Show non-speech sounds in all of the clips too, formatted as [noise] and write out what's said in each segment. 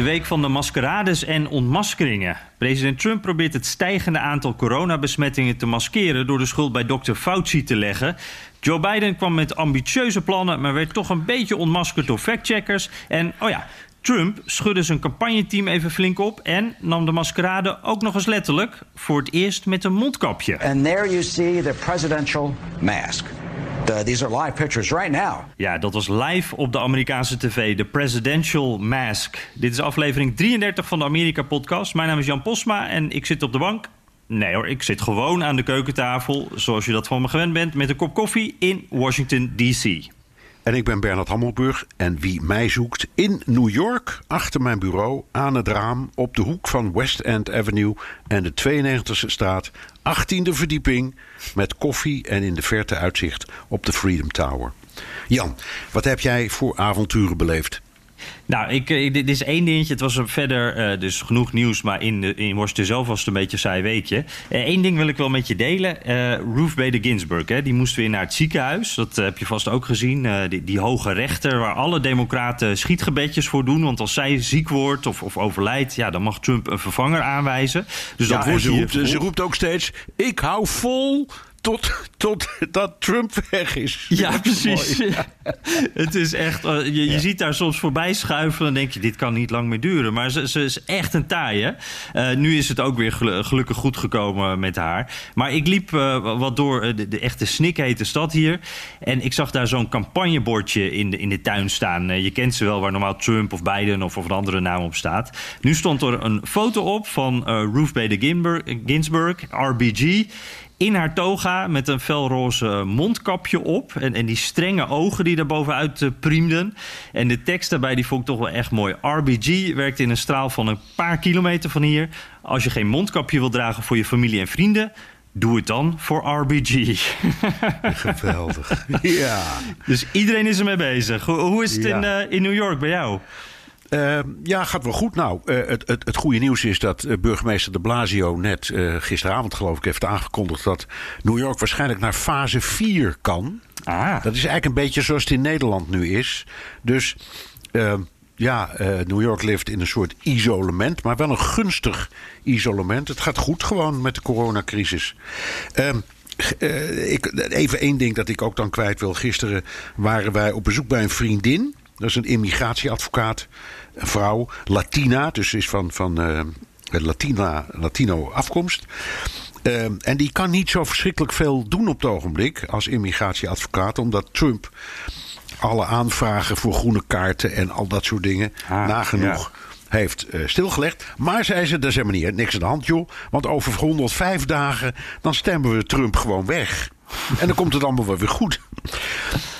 De week van de maskerades en ontmaskeringen. President Trump probeert het stijgende aantal coronabesmettingen te maskeren door de schuld bij Dr. Fauci te leggen. Joe Biden kwam met ambitieuze plannen, maar werd toch een beetje ontmaskerd door factcheckers. En oh ja, Trump schudde zijn campagneteam even flink op en nam de maskerade ook nog eens letterlijk voor het eerst met een mondkapje. And there you see the presidential mask. Uh, these are live pictures right now. Ja, dat was live op de Amerikaanse tv, de Presidential Mask. Dit is aflevering 33 van de Amerika-podcast. Mijn naam is Jan Posma en ik zit op de bank. Nee hoor, ik zit gewoon aan de keukentafel, zoals je dat van me gewend bent, met een kop koffie in Washington, D.C. En ik ben Bernard Hammelburg. En wie mij zoekt in New York, achter mijn bureau, aan het raam, op de hoek van West End Avenue en de 92e straat, 18e verdieping, met koffie en in de verte uitzicht op de Freedom Tower. Jan, wat heb jij voor avonturen beleefd? Nou, ik, ik, dit is één dingetje. Het was er verder uh, dus genoeg nieuws, maar in, de, in Washington zelf was het een beetje een saai weekje. Eén uh, ding wil ik wel met je delen. Uh, Ruth Bader Ginsburg, hè, die moest weer naar het ziekenhuis. Dat heb je vast ook gezien. Die, die, hoge rechter waar alle democraten schietgebedjes voor doen. Want als zij ziek wordt of, of overlijdt, ja, dan mag Trump een vervanger aanwijzen. Dus ja, dat wordt ze, roept, ze roept ook steeds, ik hou vol tot, tot dat Trump weg is. Ja, precies. [laughs] Ja. Het is echt, uh, je, je ja. ziet daar soms voorbij schuiven. Dan denk je, dit kan niet lang meer duren. Maar ze, ze is echt een taaie. Uh, nu is het ook weer gelukkig goed gekomen met haar. Maar ik liep uh, wat door de, de echte snikhete stad hier. En ik zag daar zo'n campagnebordje in de, in de tuin staan. je kent ze wel, waar normaal Trump of Biden of, of een andere naam op staat. Nu stond er een foto op van Ruth Bader Ginsburg, RBG in haar toga met een felroze mondkapje op. En, en die strenge ogen die daar bovenuit uh, priemden. En de tekst daarbij die vond ik toch wel echt mooi. RBG werkt in een straal van een paar kilometer van hier. Als je geen mondkapje wil dragen voor je familie en vrienden... Doe het dan voor RBG. [laughs] Geweldig. [laughs] ja. Dus iedereen is ermee bezig. Hoe, hoe is het ja. in, uh, in New York bij jou? Uh, ja, gaat wel goed. Nou, uh, het, het, het goede nieuws is dat uh, burgemeester de Blasio net gisteravond, geloof ik, heeft aangekondigd dat New York waarschijnlijk naar fase 4 kan. Ah. Dat is eigenlijk een beetje zoals het in Nederland nu is. Dus ja, New York leeft in een soort isolement, maar wel een gunstig isolement. Het gaat goed gewoon met de coronacrisis. Ehm, ik, even één ding dat ik ook dan kwijt wil. Gisteren waren wij op bezoek bij een vriendin. Dat is een immigratieadvocaat, een vrouw, Latina, dus is van, van uh, Latina, Latino afkomst. Uh, en die kan niet zo verschrikkelijk veel doen op het ogenblik als immigratieadvocaat, omdat Trump alle aanvragen voor groene kaarten en al dat soort dingen ah, nagenoeg. Ja heeft uh, stilgelegd. Maar zei ze, dat is helemaal niet niks aan de hand, joh. Want over 105 dagen, dan stemmen we Trump gewoon weg. En dan komt het allemaal wel weer goed.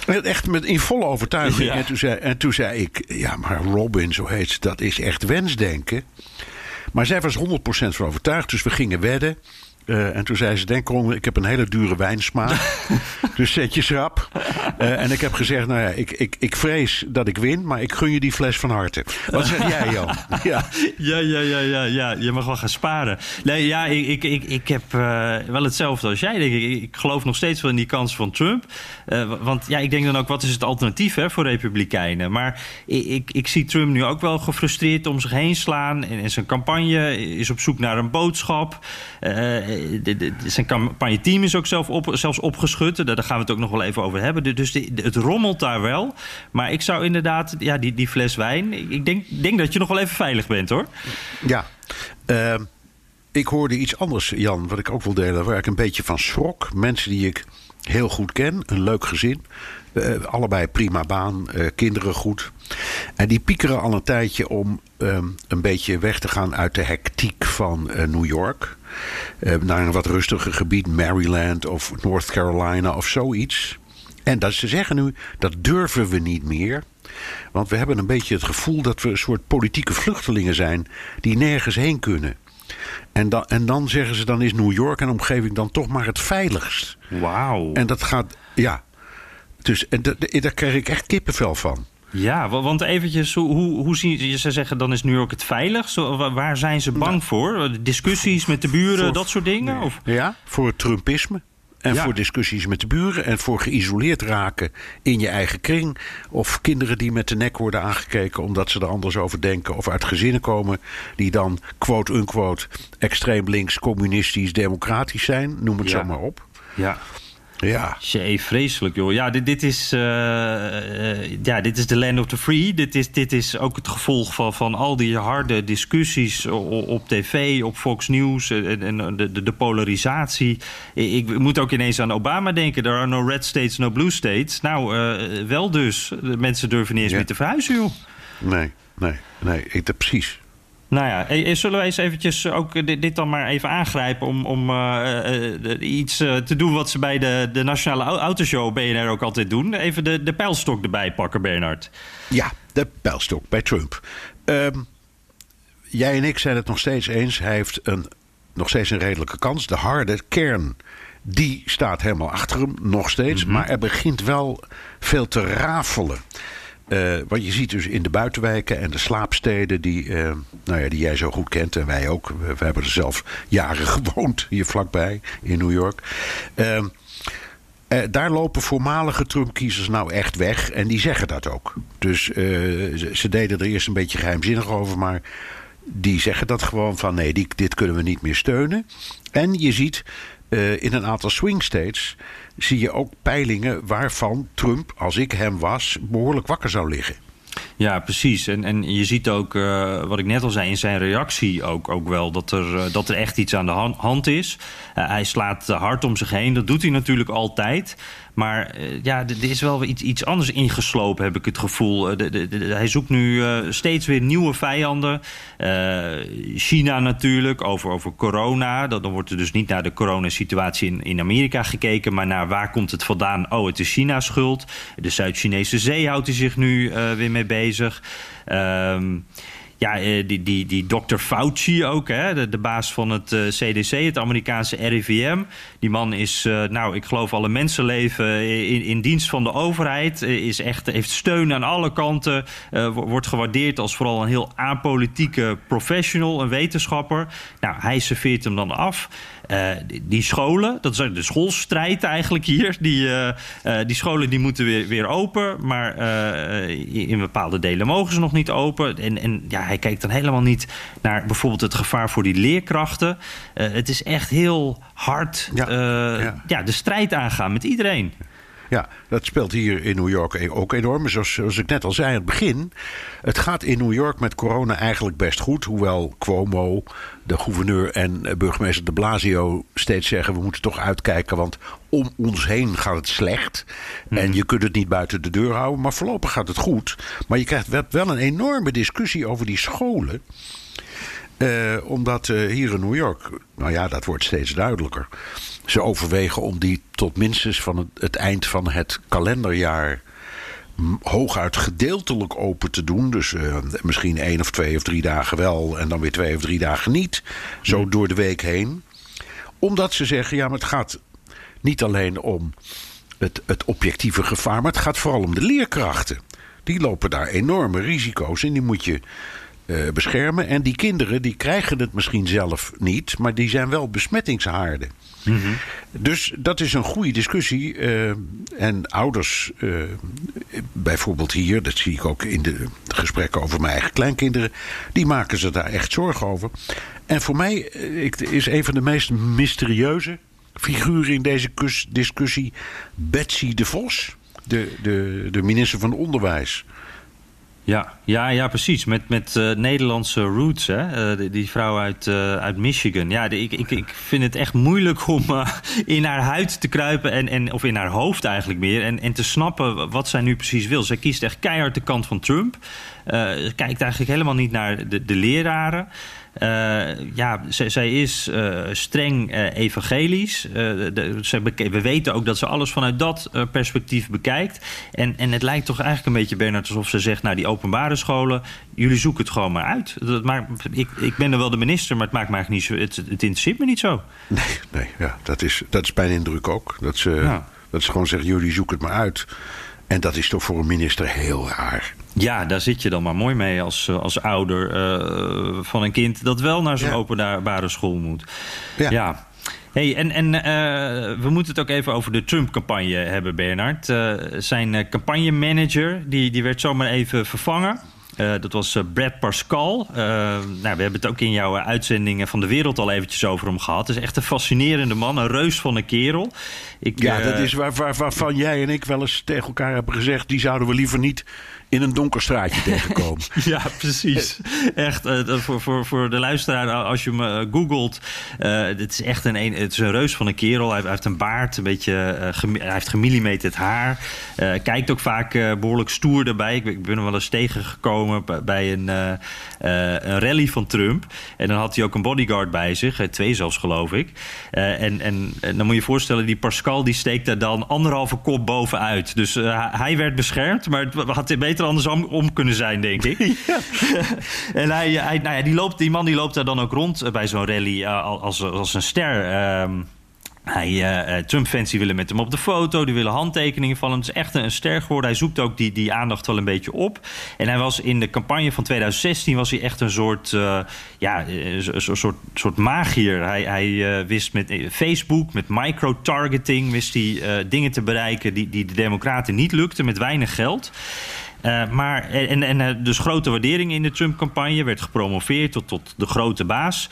Echt met, in volle overtuiging. Ja. En, toen zei, en toen zei ik, ja, maar Robin, zo heet ze, dat is echt wensdenken. Maar zij was 100% van overtuigd, dus we gingen wedden. Uh, en toen zei ze: Denk erom, ik heb een hele dure wijnsmaak. [laughs] dus zet je schrap. Uh, en ik heb gezegd: Nou ja, ik, ik, ik vrees dat ik win, maar ik gun je die fles van harte. Wat zeg jij, Jan? [laughs] ja. Ja, ja, ja, ja, ja. Je mag wel gaan sparen. Nee, ja, ik, ik, ik, ik heb uh, wel hetzelfde als jij. Denk ik. ik geloof nog steeds wel in die kans van Trump. want ja, ik denk dan ook: wat is het alternatief hè, voor Republikeinen? Maar ik, ik, ik zie Trump nu ook wel gefrustreerd om zich heen slaan. En, en zijn campagne is op zoek naar een boodschap zijn campagne-team is ook zelf op, zelfs opgeschud. Daar gaan we het ook nog wel even over hebben. Dus het rommelt daar wel. Maar ik zou inderdaad, ja, die, die fles wijn. Ik denk, denk dat je nog wel even veilig bent hoor. Ja. Uh, ik hoorde iets anders, Jan, wat ik ook wil delen. Waar ik een beetje van schrok. Mensen die ik heel goed ken, een leuk gezin. Uh, allebei prima baan, uh, kinderen goed. En die piekeren al een tijdje om um, een beetje weg te gaan uit de hectiek van New York. Naar een wat rustiger gebied, Maryland of North Carolina of zoiets. En dat ze zeggen nu, dat durven we niet meer. Want we hebben een beetje het gevoel dat we een soort politieke vluchtelingen zijn die nergens heen kunnen. En dan, en dan zeggen ze, dan is New York en omgeving dan toch maar het veiligst. Wauw. En dat gaat, ja. Dus en daar krijg ik echt kippenvel van. Ja, want eventjes, hoe, hoe zien ze zeggen dan is New York het veiligst? Waar zijn ze bang voor? Discussies met de buren, dat soort dingen? Of? Ja, voor het Trumpisme. En voor discussies met de buren. En voor geïsoleerd raken in je eigen kring. Of kinderen die met de nek worden aangekeken omdat ze er anders over denken. Of uit gezinnen komen die dan quote-unquote extreem links, communistisch, democratisch zijn. Noem het zo maar op. Ja. Ja. Jee, vreselijk joh. Ja, dit, dit, is, uh, ja, dit is de land of the free. Dit is, dit is ook het gevolg van, van al die harde discussies op tv, op Fox News en, en de, de, polarisatie. Ik, moet ook ineens aan Obama denken. There are no red states, no blue states. Nou, uh, wel dus. De mensen durven niet eens meer te verhuizen joh. Nee, nee, nee. Ik, precies. Nou ja, zullen wij eens eventjes ook dit, dan maar even aangrijpen... om, om uh, uh, iets uh, te doen wat ze bij de, de Nationale Autoshow BNR ook altijd doen. Even de, de pijlstok erbij pakken, Bernard. Ja, de pijlstok bij Trump. Um, jij en ik zijn het nog steeds eens. Hij heeft een, nog steeds een redelijke kans. De harde kern die staat helemaal achter hem, nog steeds. Mm -hmm. Maar er begint wel veel te rafelen. Uh, wat je ziet dus in de buitenwijken en de slaapsteden die, uh, nou ja, die jij zo goed kent en wij ook. We, hebben er zelf jaren [laughs] gewoond hier vlakbij in New York. Uh, daar lopen voormalige Trump-kiezers nou echt weg en die zeggen dat ook. Dus ze, ze, deden er eerst een beetje geheimzinnig over, maar die zeggen dat gewoon van nee, die, dit kunnen we niet meer steunen. En je ziet in een aantal swing states zie je ook peilingen waarvan Trump, als ik hem was, behoorlijk wakker zou liggen. Ja, precies. En, en je ziet ook, uh, wat ik net al zei, in zijn reactie ook, ook wel dat er, uh, dat er echt iets aan de hand is. Uh, hij slaat hard om zich heen. Dat doet hij natuurlijk altijd. Maar ja, er is wel iets, iets anders ingeslopen, heb ik het gevoel. De, hij zoekt nu steeds weer nieuwe vijanden. China natuurlijk, over, over corona. Dan wordt er dus niet naar de coronasituatie in, in Amerika gekeken... maar naar waar komt het vandaan? Oh, het is China's schuld. De Zuid-Chinese zee houdt hij zich nu weer mee bezig. Um, ja, eh, die, die, die dokter Fauci ook, hè, de, baas van het CDC, eh, het Amerikaanse RIVM. Die man is, uh, nou, ik geloof alle mensenleven in, in dienst van de overheid. Is echt, heeft steun aan alle kanten. Wordt gewaardeerd als vooral een heel apolitieke professional, een wetenschapper. Nou, hij serveert hem dan af. Uh, die scholen, dat is de schoolstrijd eigenlijk hier. Die, uh, uh, die scholen die moeten weer, weer open, maar in bepaalde delen mogen ze nog niet open. En, en ja, hij kijkt dan helemaal niet naar bijvoorbeeld het gevaar voor die leerkrachten. het is echt heel hard ja, ja. ja, de strijd aangaan met iedereen. Ja, dat speelt hier in New York ook enorm. Zoals, zoals ik net al zei aan het begin. Het gaat in New York met corona eigenlijk best goed. Hoewel Cuomo, de gouverneur en burgemeester de Blasio steeds zeggen... we moeten toch uitkijken, want om ons heen gaat het slecht. En mhm. je kunt het niet buiten de deur houden. Maar voorlopig gaat het goed. Maar je krijgt wel een enorme discussie over die scholen. Uh, omdat uh, hier in New York, nou ja, dat wordt steeds duidelijker. Ze overwegen om die tot minstens van het, het eind van het kalenderjaar hooguit gedeeltelijk open te doen. Dus uh, misschien één of twee of drie dagen wel en dan weer twee of drie dagen niet. Zo door de week heen. Omdat ze zeggen, ja, maar het gaat niet alleen om het, het objectieve gevaar, maar het gaat vooral om de leerkrachten. Die lopen daar enorme risico's en die moet je uh, beschermen. En die kinderen die krijgen het misschien zelf niet, maar die zijn wel besmettingshaarden. Mm -hmm. Dus dat is een goede discussie. Uh, en ouders, uh, bijvoorbeeld hier, dat zie ik ook in de gesprekken over mijn eigen kleinkinderen, die maken ze daar echt zorgen over. En voor mij is een van de meest mysterieuze figuren in deze discussie Betsy de Vos, de, de, de minister van Onderwijs. Ja, ja, ja precies. Met, met uh, Nederlandse roots, hè? Uh, die, vrouw uit, uh, uit Michigan. Ja, ik, ik, ik vind het echt moeilijk om in haar huid te kruipen... En, en, of in haar hoofd eigenlijk meer... En, en te snappen wat zij nu precies wil. Zij kiest echt keihard de kant van Trump... kijkt eigenlijk helemaal niet naar de, de leraren. Uh, ja, zij, is uh, streng uh, evangelisch. De, we weten ook dat ze alles vanuit dat perspectief bekijkt. En, en het lijkt toch eigenlijk een beetje, Bernard, alsof ze zegt... nou, die openbare scholen, jullie zoeken het gewoon maar uit. Dat maakt, ik, ik ben er wel de minister, maar het maakt me eigenlijk niet zo... Het, het interesseert me niet zo. Nee, nee ja, dat, is, dat is mijn indruk ook. Dat ze, dat ze gewoon zeggen, jullie zoeken het maar uit. En dat is toch voor een minister heel raar. Ja, daar zit je dan maar mooi mee als, eh, als ouder uh, van een kind dat wel naar zo'n ja. openbare school moet. Ja. ja. Hey, en en uh, we moeten het ook even over de Trump-campagne hebben, Bernard. Uh, zijn campagnemanager die, die werd zomaar even vervangen. Uh, dat was uh, Brad Pascal. Uh, nou, we hebben het ook in jouw uitzendingen van de wereld al eventjes over hem gehad. Het is echt een fascinerende man, een reus van een kerel. Ik, ja, dat is waar, waar, waarvan jij en ik wel eens tegen elkaar hebben gezegd... die zouden we liever niet in een donker straatje tegenkomen. [laughs] ja, precies. Echt, uh, voor, voor, voor de luisteraar, als je me uh, googelt... Uh, het is echt een, een, het is een reus van een kerel. Hij, heeft een baard, een beetje, hij heeft gemillimeterd haar. kijkt ook vaak behoorlijk stoer erbij. Ik, ik ben hem wel eens tegengekomen bij een, een rally van Trump. En dan had hij ook een bodyguard bij zich, twee zelfs geloof ik. en, en, en, dan moet je je voorstellen, die Pascal die steekt daar dan anderhalve kop bovenuit. Dus hij werd beschermd, maar het had beter andersom om kunnen zijn, denk ik. [laughs] en hij, hij, nou ja, die, loopt, die man die loopt daar dan ook rond eh, bij zo'n rally uh, als, als een ster. Uh, hij, uh, Trump-fans willen met hem op de foto, die willen handtekeningen van hem. Het is echt een, ster geworden. Hij zoekt ook die, die aandacht wel een beetje op. En hij was in de campagne van 2016 was hij echt een soort, uh, ja, een soort, soort magier. Hij, hij uh, wist met Facebook, met micro-targeting, wist hij dingen te bereiken die, die de Democraten niet lukten met weinig geld. Uh, maar, en, en uh, dus grote waardering in de Trump-campagne. Werd gepromoveerd tot, tot de grote baas.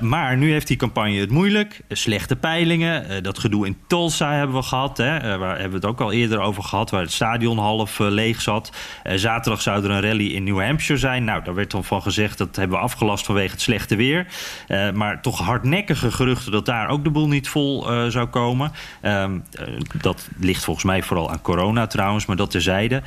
Maar nu heeft die campagne het moeilijk. Slechte peilingen. dat gedoe in Tulsa hebben we gehad. Hè, waar hebben we het ook al eerder over gehad. Waar het stadion half leeg zat. zaterdag zou er een rally in New Hampshire zijn. Nou, daar werd dan van gezegd dat hebben we afgelast vanwege het slechte weer. maar toch hardnekkige geruchten dat daar ook de boel niet vol zou komen. Ehm, dat ligt volgens mij vooral aan corona trouwens. Maar dat terzijde.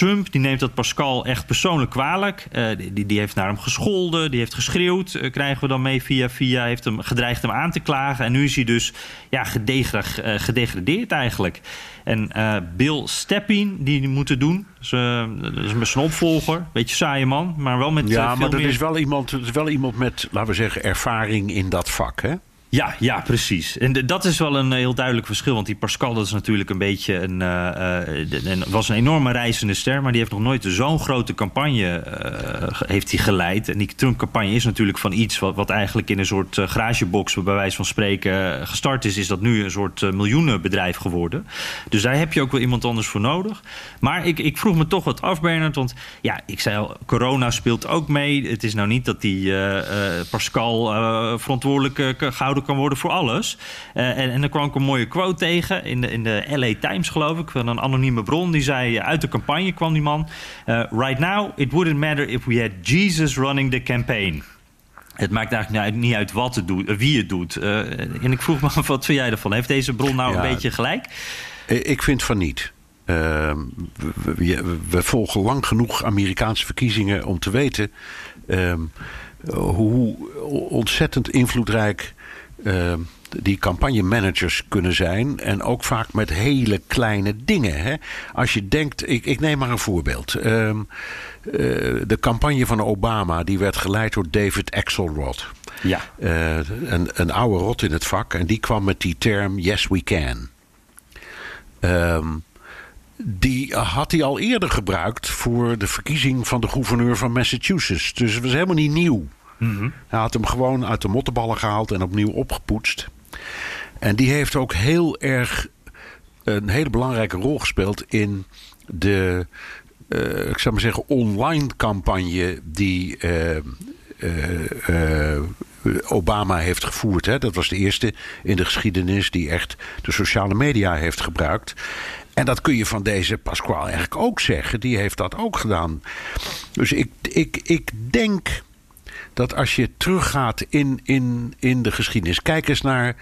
Trump die neemt dat Pascal echt persoonlijk kwalijk. Uh, die, die heeft naar hem gescholden, die heeft geschreeuwd. Uh, krijgen we dan mee via via. Heeft hem gedreigd hem aan te klagen. En nu is hij dus ja, gedegra uh, gedegradeerd eigenlijk. En Bill Steppin, die moeten doen. Dus, dat is met zijn opvolger. Beetje saaie man, maar wel met. Ja, maar dat is wel, iemand, dat is wel iemand met, laten we zeggen, ervaring in dat vak. Hè? Ja, ja, precies. En dat is wel een heel duidelijk verschil. Want die Pascal dat is natuurlijk een beetje een, uh, een, was een enorme reizende ster. Maar die heeft nog nooit zo'n grote campagne uh, heeft hij geleid. En die Trump-campagne is natuurlijk van iets wat, eigenlijk in een soort garagebox, bij wijze van spreken, gestart is. Is dat nu een soort miljoenenbedrijf geworden. Dus daar heb je ook wel iemand anders voor nodig. Maar ik, ik vroeg me toch wat af, Bernard. Want ja, ik zei al, corona speelt ook mee. Het is nou niet dat die Pascal verantwoordelijk gehouden kan worden voor alles. Uh, en, en dan kwam ik een mooie quote tegen in de, in de LA Times, geloof ik, van een anonieme bron. Die zei: eh, uit de campagne kwam die man. Uh, right now, it wouldn't matter if we had Jesus running the campaign. Het maakt eigenlijk niet uit wat het doet, wie het doet. Uh, en ik vroeg me af, wat vind jij ervan? Heeft deze bron nou ja, een beetje gelijk? Ik vind van niet. Uh, we, we, we, volgen lang genoeg Amerikaanse verkiezingen om te weten uh, hoe ontzettend invloedrijk uh, die campagnemanagers kunnen zijn. En ook vaak met hele kleine dingen. Hè? Als je denkt, ik, ik neem maar een voorbeeld. Uh, uh, de campagne van Obama die werd geleid door David Axelrod. Ja. Uh, een, een oude rot in het vak. En die kwam met die term Yes We Can. Um, die had hij al eerder gebruikt voor de verkiezing van de gouverneur van Massachusetts. Dus het was helemaal niet nieuw. Mm Hij had hem gewoon uit de mottenballen gehaald en opnieuw opgepoetst. En die heeft ook heel erg een hele belangrijke rol gespeeld in de, uh, ik zou maar zeggen, online campagne die uh, uh, Obama heeft gevoerd. Hè. Dat was de eerste in de geschiedenis die echt de sociale media heeft gebruikt. En dat kun je van deze Pasquale eigenlijk ook zeggen. Die heeft dat ook gedaan. Dus ik, ik, ik denk dat als je teruggaat in, in, in de geschiedenis. Kijk eens naar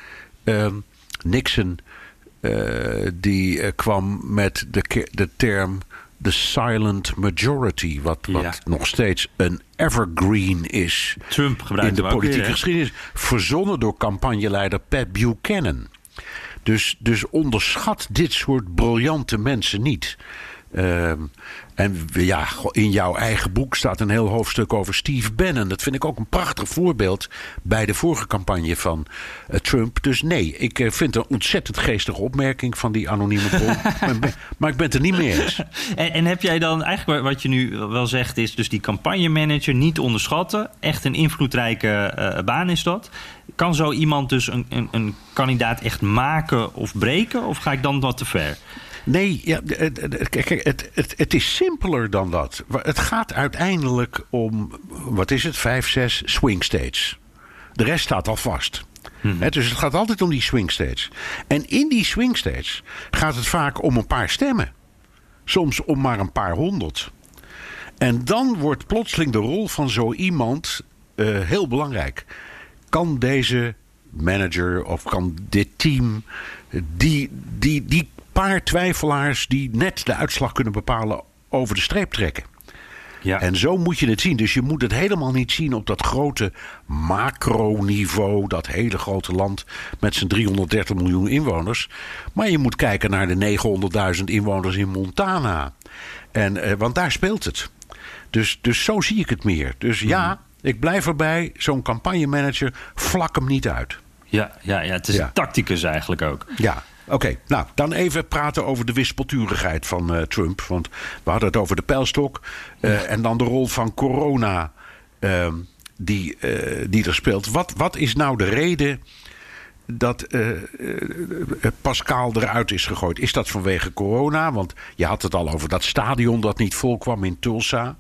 uh, Nixon. Uh, die uh, kwam met de, de term de silent majority. Wat, wat Ja. nog steeds een evergreen is. Trump gebruikt in de politieke weer, geschiedenis. Verzonnen door campagneleider Pat Buchanan. Dus, dus onderschat dit soort briljante mensen niet. Ehm, en ja, in jouw eigen boek staat een heel hoofdstuk over Steve Bannon. Dat vind ik ook een prachtig voorbeeld bij de vorige campagne van eh, Trump. Dus nee, ik eh, vind het een ontzettend geestige opmerking van die anonieme bron. [laughs] maar, ik ben- maar ik ben het er niet mee eens. En, en heb jij dan eigenlijk wat je nu wel zegt, is dus die campagnemanager niet onderschatten. Echt een invloedrijke eh, baan is dat. Kan zo iemand dus een, een, een kandidaat echt maken of breken? Of ga ik dan wat te ver? Nee, ja, kijk, het, het, het is simpeler dan dat. Het gaat uiteindelijk om, wat is het, vijf, zes swing states. De rest staat al vast. Hè, dus het gaat altijd om die swing states. En in die swing states gaat het vaak om een paar stemmen. Soms om maar een paar honderd. En dan wordt plotseling de rol van zo iemand eh, heel belangrijk. Kan deze manager of kan dit team die, die, die paar twijfelaars die net de uitslag kunnen bepalen over de streep trekken? Ja. En zo moet je het zien. Dus je moet het helemaal niet zien op dat grote macroniveau. Dat hele grote land met zijn 330 miljoen inwoners. Maar je moet kijken naar de 900.000 inwoners in Montana. En, eh, want daar speelt het. Dus, dus zo zie ik het meer. Dus ja, ik blijf erbij. Zo'n campagnemanager, vlak hem niet uit. Ja, ja, ja, het is Ja. een tacticus eigenlijk ook. Ja, oké. Nou, dan even praten over de wispelturigheid van eh, Trump. Want we hadden het over de pijlstok. eh, En dan de rol van corona ehm, die, eh, die er speelt. Wat, wat is nou de reden dat Pascal eruit is gegooid? Is dat vanwege corona? Want je had het al over dat stadion dat niet vol kwam in Tulsa.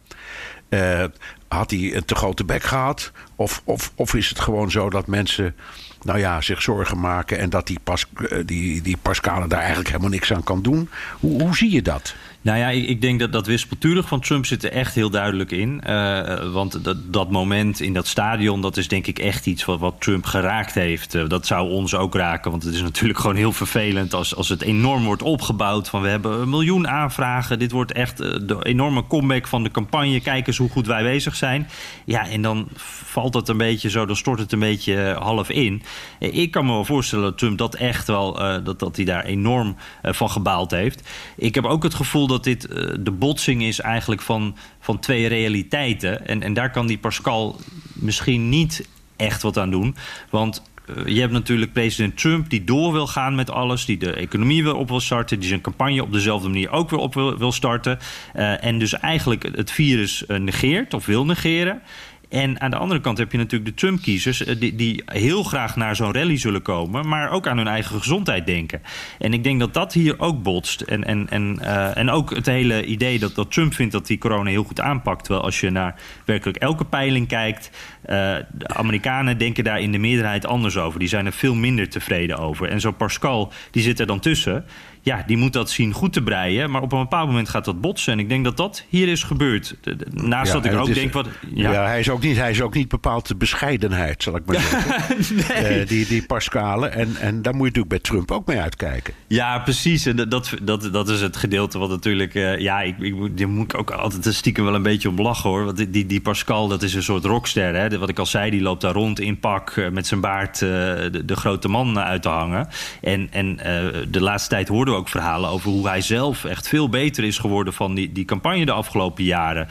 Had hij een te grote bek gehad? Of, of, of is het gewoon zo dat mensen nou ja, zich zorgen maken en dat die, Pas, eh, die, die Pascale daar eigenlijk helemaal niks aan kan doen? Hoe, hoe zie je dat? Nou ja, ik, ik denk dat dat wispelturig van Trump zit er echt heel duidelijk in. Eh, want dat, dat moment in dat stadion, dat is denk ik echt iets wat, wat Trump geraakt heeft. Eh, dat zou ons ook raken, want het is natuurlijk [laughs] gewoon heel vervelend als, als het enorm wordt opgebouwd. Van we hebben een miljoen aanvragen, dit wordt echt eh, de enorme comeback van de campagne. Kijk eens hoe goed wij bezig zijn. Ja, en dan valt het een beetje zo, dan stort het een beetje half in. Ik kan me wel voorstellen dat Trump dat echt wel, dat, dat hij daar enorm van gebaald heeft. Ik heb ook het gevoel dat dit eh, de botsing is eigenlijk van, van twee realiteiten. En, en daar kan die Pascal misschien niet echt wat aan doen. Want eh, je hebt natuurlijk president Trump die door wil gaan met alles, die de economie weer op wil starten, die zijn campagne op dezelfde manier ook weer op wil, wil starten. Eh, en dus eigenlijk het virus negeert of wil negeren. En aan de andere kant heb je natuurlijk de Trump-kiezers... eh, die, die heel graag naar zo'n rally zullen komen... maar ook aan hun eigen gezondheid denken. En ik denk dat dat hier ook botst. En, en, en, eh, en ook het hele idee dat, dat Trump vindt dat hij corona heel goed aanpakt... terwijl als je naar werkelijk elke peiling kijkt... eh, de Amerikanen denken daar in de meerderheid anders over. Die zijn er veel minder tevreden over. En zo Pascal, die zit er dan tussen... Ja, die moet dat zien goed te breien. Maar op een bepaald moment gaat dat botsen. En ik denk dat dat hier is gebeurd. Naast Ja, dat ik ook is- denk... Wat, Ja, hij, is ook niet, hij is ook niet bepaald de bescheidenheid, zal ik maar [laughs] zeggen. Eh, die, die Pascale. En, en daar moet je natuurlijk bij Trump ook mee uitkijken. Ja, precies. En dat, dat, dat, is het gedeelte wat natuurlijk... eh, ja, ik, ik, moet- daar moet ik ook altijd stiekem wel een beetje om lachen, hoor. Want die, die, die Pascal, dat is een soort rockster, hè. Wat ik al zei, die loopt daar rond in pak... eh, met zijn baard de, de grote man uit te hangen. En, en de laatste tijd hoorden we ook verhalen over hoe hij zelf... echt veel beter is geworden van die, die campagne de afgelopen jaren.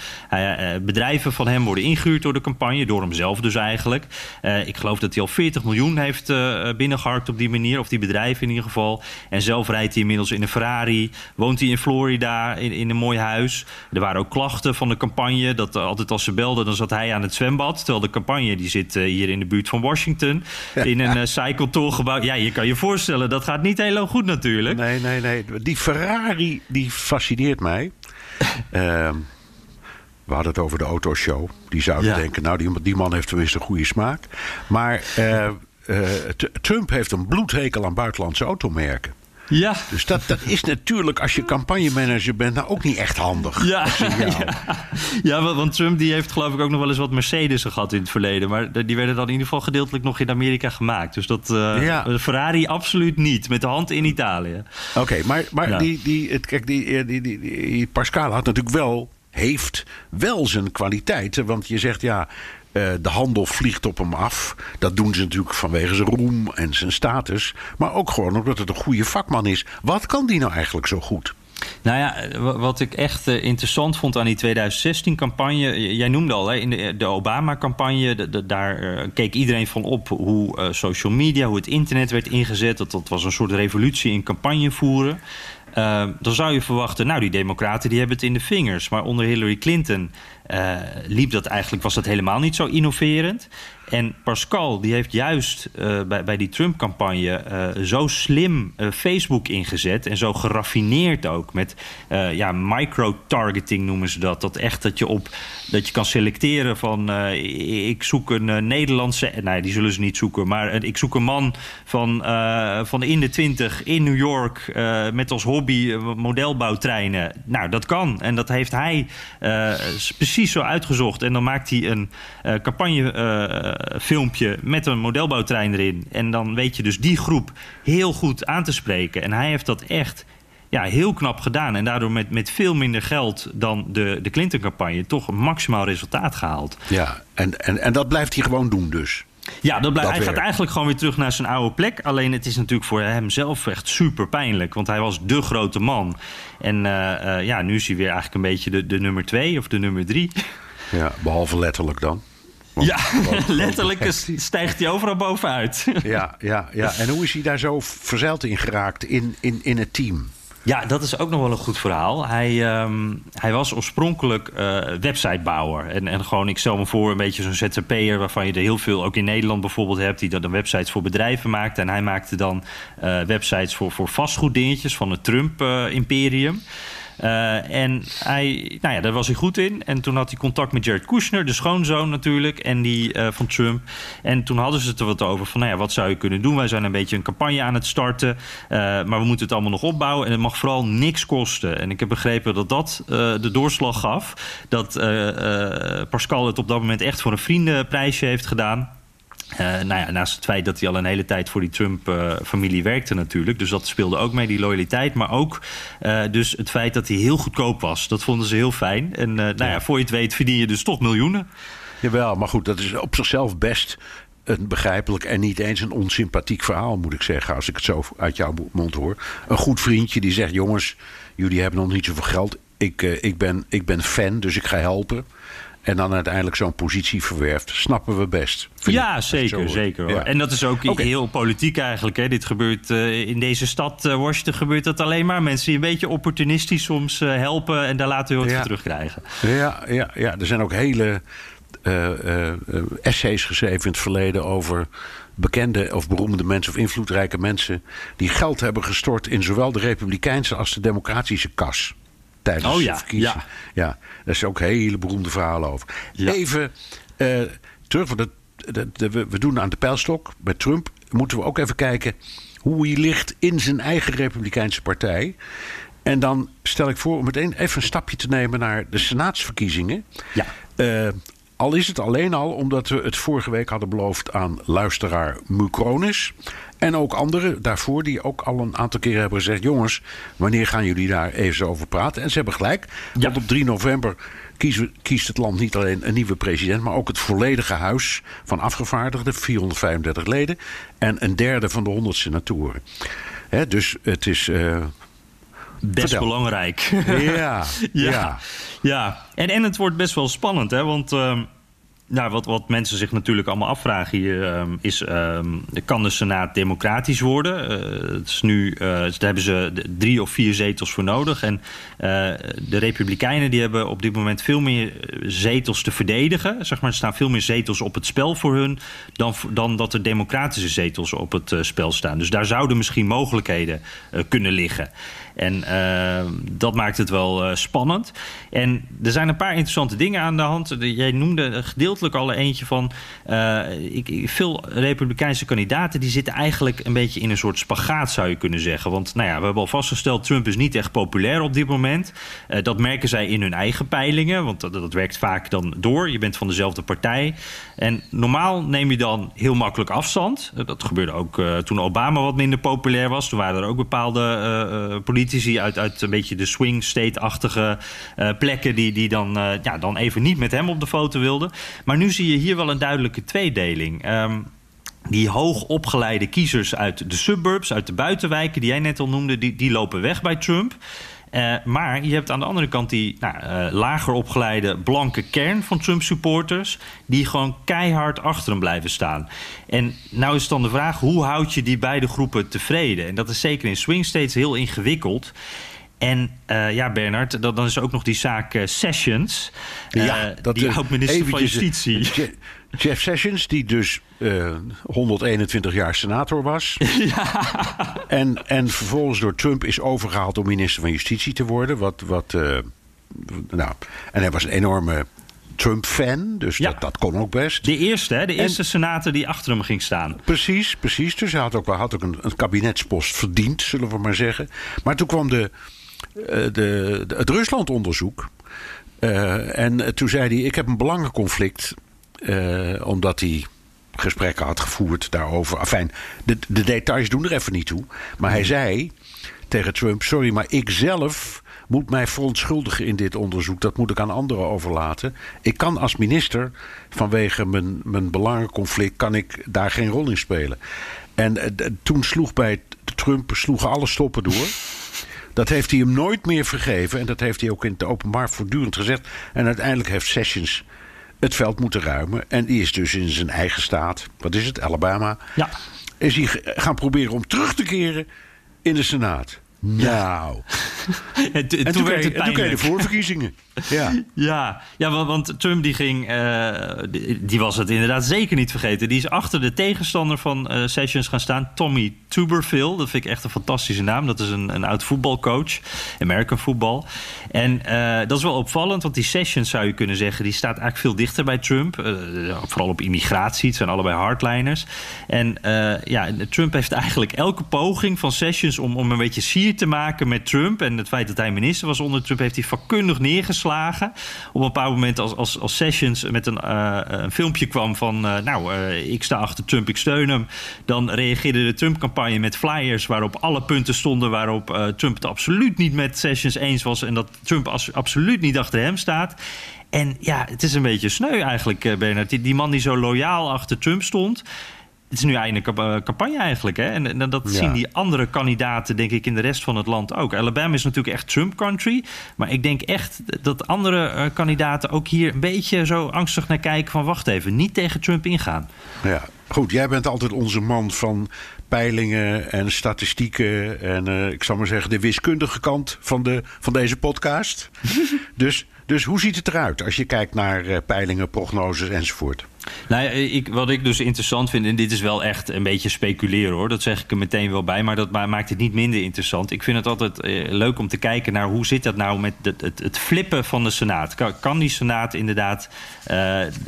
Bedrijven van hem worden ingehuurd door de campagne... door hemzelf dus eigenlijk. Eh, ik geloof dat hij al 40 miljoen heeft eh binnengeharkt op die manier... of die bedrijven in ieder geval. En zelf rijdt hij inmiddels in een Ferrari. Woont hij in Florida in, in een mooi huis. Er waren ook klachten van de campagne. Dat eh, altijd als ze belden, dan zat hij aan het zwembad. Terwijl de campagne die zit hier in de buurt van Washington. In een uh, zijkantoorgebouw. Ja, je kan je voorstellen, dat gaat niet heel goed natuurlijk. Nee, nee, nee. Die Ferrari, die fascineert mij. [laughs] we hadden het over de autoshow. Die zouden Ja. denken, nou, die, die man heeft tenminste een goede smaak. Maar eh, eh, Trump heeft een bloedhekel aan buitenlandse automerken. Ja. Dus dat, dat is natuurlijk, als je campagnemanager bent, nou ook niet echt handig. Ja, [laughs] ja. ja, want Trump die heeft geloof ik ook nog wel eens wat Mercedes gehad in het verleden. Maar die werden dan in ieder geval gedeeltelijk nog in Amerika gemaakt. Dus dat eh, Ja. Ferrari absoluut niet. Met de hand in Italië. Oké, maar, maar Ja. die, die, het, kijk, die, die, die, die Pascal had natuurlijk wel, heeft wel zijn kwaliteiten. Want je zegt ja, eh, de handel vliegt op hem af. Dat doen ze natuurlijk vanwege zijn roem en zijn status. Maar ook gewoon omdat het een goede vakman is. Wat kan die nou eigenlijk zo goed? Nou ja, wa- wat ik echt eh, interessant vond aan die 2016-campagne. Jij noemde al, hè, in de, Obama-campagne. daar eh, keek iedereen van op hoe eh, social media, hoe het internet werd ingezet. Dat, dat was een soort revolutie in campagne voeren. Eh, dan zou je verwachten, nou, die Democraten die hebben het in de vingers. Maar onder Hillary Clinton eh, liep dat eigenlijk, was dat helemaal niet zo innoverend. En Pascal die heeft juist eh, bij, bij die Trump-campagne eh, zo slim Facebook ingezet en zo geraffineerd ook met ja, micro-targeting noemen ze dat. Dat echt dat je op dat je kan selecteren van ik zoek een Nederlandse, nee die zullen ze niet zoeken, maar ik zoek een man van, van in de twintig in New York met als hobby modelbouwtreinen. Nou dat kan en dat heeft hij eh, precies zo uitgezocht en dan maakt hij een eh, campagnefilmpje met een modelbouwtrein erin. En dan weet je dus die groep heel goed aan te spreken. En hij heeft dat echt ja, heel knap gedaan. En daardoor met, met veel minder geld dan de, de Clinton-campagne toch een maximaal resultaat gehaald. Ja, en, en, en dat blijft hij gewoon doen dus. Ja, dat blijft, Dat hij gaat eigenlijk gewoon weer terug naar zijn oude plek. Alleen het is natuurlijk voor hem zelf echt super pijnlijk. Want hij was de grote man. En eh, eh, ja, nu is hij weer eigenlijk een beetje de, de nummer twee of de nummer drie. Ja, behalve letterlijk dan. Want- Ja, want- [laughs] letterlijk stijgt hij overal bovenuit. Ja, ja, ja. En hoe is hij daar zo verzeild in geraakt in, in, in het team? Ja, dat is ook nog wel een goed verhaal. Hij, ehm, hij was oorspronkelijk eh, websitebouwer. En, en gewoon, ik stel me voor, een beetje zo'n ZZP'er... waarvan je er heel veel, ook in Nederland bijvoorbeeld hebt... die dan websites voor bedrijven maakt. En hij maakte dan eh, websites voor, voor vastgoeddingetjes van het Trump-imperium. Eh, en hij, nou ja, daar was hij goed in. En toen had hij contact met Jared Kushner, de schoonzoon natuurlijk, en die eh, van Trump. En toen hadden ze het er wat over van, nou ja, wat zou je kunnen doen? Wij zijn een beetje een campagne aan het starten, eh, maar we moeten het allemaal nog opbouwen. En het mag vooral niks kosten. En ik heb begrepen dat dat de doorslag gaf. Dat Pascal het op dat moment echt voor een vriendenprijsje heeft gedaan. Eh, nou ja, naast het feit dat hij al een hele tijd voor die Trump-familie werkte natuurlijk. Dus dat speelde ook mee, die loyaliteit. Maar ook eh, dus het feit dat hij heel goedkoop was. Dat vonden ze heel fijn. En eh, nou ja, voor je het weet verdien je dus toch miljoenen. Jawel, maar goed, dat is op zichzelf best een begrijpelijk en niet eens een onsympathiek verhaal, moet ik zeggen, als ik het zo uit jouw mond hoor. Een goed vriendje die zegt: Jongens, jullie hebben nog niet zoveel geld. Ik, ik, ben, ik ben fan, dus ik ga helpen. En dan uiteindelijk zo'n positie verwerft. Snappen we best. Ja, zeker, zeker. Hoor. Ja. En dat is ook heel politiek eigenlijk. Hè. Dit gebeurt eh, in deze stad, eh, Washington, gebeurt dat alleen maar. Mensen die een beetje opportunistisch soms eh, helpen en daar laten we wat Ja. voor terugkrijgen. Ja, ja, ja, er zijn ook hele essays geschreven in het verleden over bekende of beroemde mensen of invloedrijke mensen die geld hebben gestort in zowel de republikeinse als de democratische kas. Tijdens Oh ja, de verkiezingen. ja. ja, daar is ook hele beroemde verhalen over. Ja. Even eh, terug, want we doen aan de pijlstok. Bij Trump moeten we ook even kijken hoe hij ligt in zijn eigen republikeinse partij. En dan stel ik voor om meteen even een stapje te nemen naar de senaatsverkiezingen. Ja. Eh, al is het alleen al omdat we het vorige week hadden beloofd aan luisteraar Mucronis. En ook anderen daarvoor die ook al een aantal keren hebben gezegd... jongens, wanneer gaan jullie daar even over praten? En ze hebben gelijk, Ja. want op 3 november kiest het land niet alleen een nieuwe president... maar ook het volledige huis van afgevaardigden, 435 leden... en een derde van de 100 senatoren. Hè, dus het is... eh, Best Vertel. belangrijk. [laughs] ja, ja. Ja, en, en het wordt best wel spannend, hè? Want ehm, nou, wat, wat mensen zich natuurlijk allemaal afvragen hier ehm, is: ehm, kan de Senaat democratisch worden? Eh, het is nu, eh, daar hebben ze drie of vier zetels voor nodig. En eh, de Republikeinen die hebben op dit moment veel meer zetels te verdedigen. Zeg maar, er staan veel meer zetels op het spel voor hun dan, dan dat er democratische zetels op het spel staan. Dus daar zouden misschien mogelijkheden kunnen liggen. En eh, dat maakt het wel eh, spannend. En er zijn een paar interessante dingen aan de hand. Jij noemde gedeeltelijk al eentje van... ik, veel Republikeinse kandidaten die zitten eigenlijk een beetje in een soort spagaat, zou je kunnen zeggen. Want nou ja, we hebben al vastgesteld, Trump is niet echt populair op dit moment. dat merken zij in hun eigen peilingen, want dat, dat werkt vaak dan door. Je bent van dezelfde partij. En normaal neem je dan heel makkelijk afstand. dat gebeurde ook toen Obama wat minder populair was. Toen waren er ook bepaalde politici uit, uit een beetje de swing state-achtige plekken... die, die dan, ja, dan even niet met hem op de foto wilden. Maar nu zie je hier wel een duidelijke tweedeling. Um, die hoogopgeleide kiezers uit de suburbs, uit de buitenwijken, die jij net al noemde, die, die lopen weg bij Trump. Uh, maar je hebt aan de andere kant die nou, uh, lager opgeleide blanke kern van Trump-supporters... die gewoon keihard achter hem blijven staan. En nou is dan de vraag, hoe houd je die beide groepen tevreden? En dat is zeker in swing states heel ingewikkeld. En uh, ja, Bernard, dan, dan is er ook nog die zaak uh, Sessions. Ja, dat die oud-minister van Justitie. Jeff Sessions, die dus 121 jaar senator was. [laughs] Ja. En, en vervolgens door Trump is overgehaald om minister van Justitie te worden. Wat, wat, nou, en hij was een enorme Trump-fan, dus ja. dat, dat kon ook best. De eerste, hè? de eerste senator die achter hem ging staan. Precies, precies. Dus hij had ook, had ook een, een kabinetspost verdiend, zullen we maar zeggen. Maar toen kwam de, eh, de, het Rusland-onderzoek. Uh, en toen zei hij: Ik heb een belangenconflict. Uh, omdat hij gesprekken had gevoerd daarover. Enfin, de, de details doen er even niet toe. Maar hij zei tegen Trump: Sorry, maar ik zelf moet mij verontschuldigen in dit onderzoek. Dat moet ik aan anderen overlaten. Ik kan als minister, vanwege mijn, mijn belangenconflict, kan ik daar geen rol in spelen. En toen sloeg bij Trump sloegen alle stoppen door. [laughs] Dat heeft hij hem nooit meer vergeven. En dat heeft hij ook in het openbaar voortdurend gezegd. En uiteindelijk heeft Sessions het veld moeten ruimen. En die is dus in zijn eigen staat, wat is het, Alabama. Ja. Is hij gaan proberen om terug te keren in de Senaat. Nou. [laughs] en, toen, toen, werd het en toen kreeg je de voorverkiezingen. [laughs] Ja, ja, ja want, Trump die ging, uh, die, was het inderdaad zeker niet vergeten. Die is achter de tegenstander van uh, Sessions gaan staan, Tommy Tuberville. Dat vind ik echt een fantastische naam. Dat is een, een oud voetbalcoach, American voetbal. En uh, dat is wel opvallend, want die Sessions zou je kunnen zeggen, die staat eigenlijk veel dichter bij Trump. vooral op immigratie, het zijn allebei hardliners. En ja, Trump heeft eigenlijk elke poging van Sessions om, om een beetje te maken met Trump en het feit dat hij minister was onder Trump, heeft hij vakkundig neergeslagen op een bepaald moment als, als, als Sessions met een, uh, een filmpje kwam van... Uh, nou, uh, ik sta achter Trump, ik steun hem. Dan reageerde de Trump-campagne met flyers waarop alle punten stonden... waarop Trump het absoluut niet met Sessions eens was... en dat Trump absoluut niet achter hem staat. En ja, het is een beetje sneu eigenlijk, Bernard. Die man die zo loyaal achter Trump stond het is nu einde eh, campagne eigenlijk. Hè? En, en dat zien die andere kandidaten, denk ik, in de rest van het land ook. Alabama is natuurlijk echt Trump country. Maar ik denk echt dat andere uh, kandidaten ook hier een beetje zo angstig naar kijken: van wacht even, niet tegen Trump ingaan. Ja, goed. Jij bent altijd onze man van peilingen en statistieken. En uh, ik zal maar zeggen, de wiskundige kant van, de, van deze podcast. [laughs] dus, dus hoe ziet het eruit als je kijkt naar peilingen, prognoses enzovoort? Nou ja, ik, wat ik dus interessant vind, en dit is wel echt een beetje speculeren hoor, dat zeg ik er meteen wel bij, maar dat maakt het niet minder interessant. Ik vind het altijd eh, leuk om te kijken naar hoe zit dat nou met het, het, het flippen van de Senaat. Kan, kan die Senaat inderdaad uh,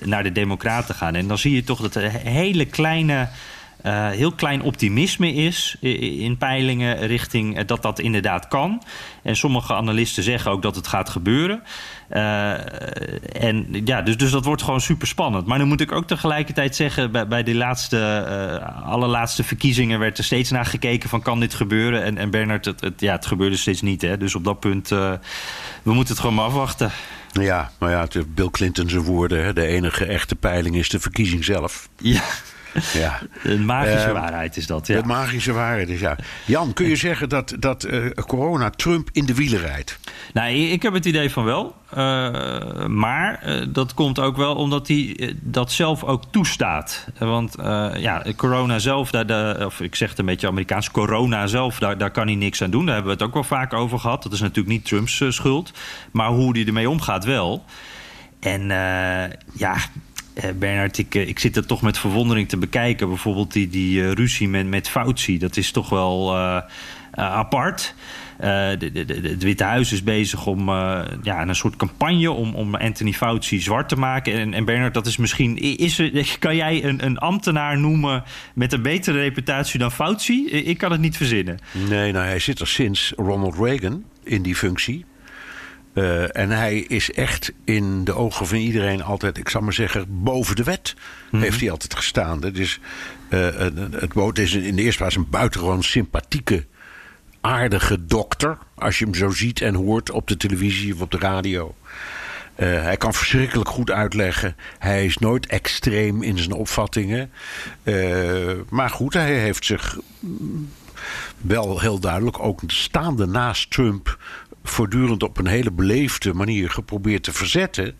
naar de Democraten gaan? En dan zie je toch dat er hele kleine. Uh, heel klein optimisme is in peilingen richting dat dat inderdaad kan. En sommige analisten zeggen ook dat het gaat gebeuren. Uh, en ja, dus, dus dat wordt gewoon super spannend. Maar dan moet ik ook tegelijkertijd zeggen, bij, bij de laatste, uh, allerlaatste verkiezingen werd er steeds naar gekeken van kan dit gebeuren? En, en Bernard, het, het, ja, het gebeurde steeds niet. Hè? Dus op dat punt, we moeten het gewoon maar afwachten. Ja, maar ja, Bill Clinton zijn woorden, hè? de enige echte peiling is de verkiezing zelf. Ja. Ja. [laughs] Een magische uh, waarheid is dat. Ja. De magische waarheid is ja. Jan, kun je zeggen dat, dat uh, corona Trump in de wielen rijdt? Nou, ik heb het idee van wel. Uh, maar dat komt ook wel omdat hij dat zelf ook toestaat. Want ja, corona zelf, daar, daar, of ik zeg het een beetje Amerikaans, corona zelf, daar, daar kan hij niks aan doen. Daar hebben we het ook wel vaak over gehad. Dat is natuurlijk niet Trumps schuld. Maar hoe hij ermee omgaat wel. En ja, eh, Bernard, ik, eh, zit er toch met verwondering te bekijken. Bijvoorbeeld die, die uh, ruzie met, met. Dat is toch wel apart. het Witte Huis is bezig om ja, een soort campagne om, om Anthony Fauci zwart te maken. En, en Bernard, dat is misschien. Is er, kan jij een, een ambtenaar noemen met een betere reputatie dan Fauci? Ik kan het niet verzinnen. Nee, nou, hij zit er sinds Ronald Reagan in die functie. Uh, en hij is echt in de ogen van iedereen altijd, ik zal maar zeggen, boven de wet. Mm Heeft hij altijd gestaan. Dus uh, het woord is in de eerste plaats een buitengewoon sympathieke, aardige dokter. Als je hem zo ziet en hoort op de televisie of op de radio. Uh, hij kan verschrikkelijk goed uitleggen. Hij is nooit extreem in zijn opvattingen. maar goed, hij heeft zich wel heel duidelijk ook staande naast Trump voortdurend op een hele beleefde manier geprobeerd te verzetten.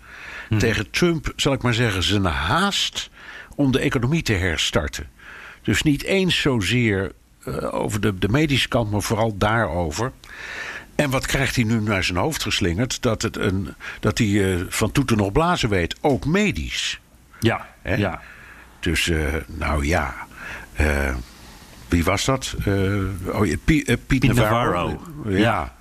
Hm. Tegen Trump, zal ik maar zeggen, zijn haast om de economie te herstarten. Dus niet eens zozeer uh, over de, de medische kant, maar vooral daarover. En wat krijgt hij nu naar zijn hoofd geslingerd? Dat, het een, dat hij uh, van toeten nog blazen weet, ook medisch. Ja, He? ja. Dus, uh, nou ja. wie was dat? oh, Piet, Piet Navarro. Navarro. ja. ja.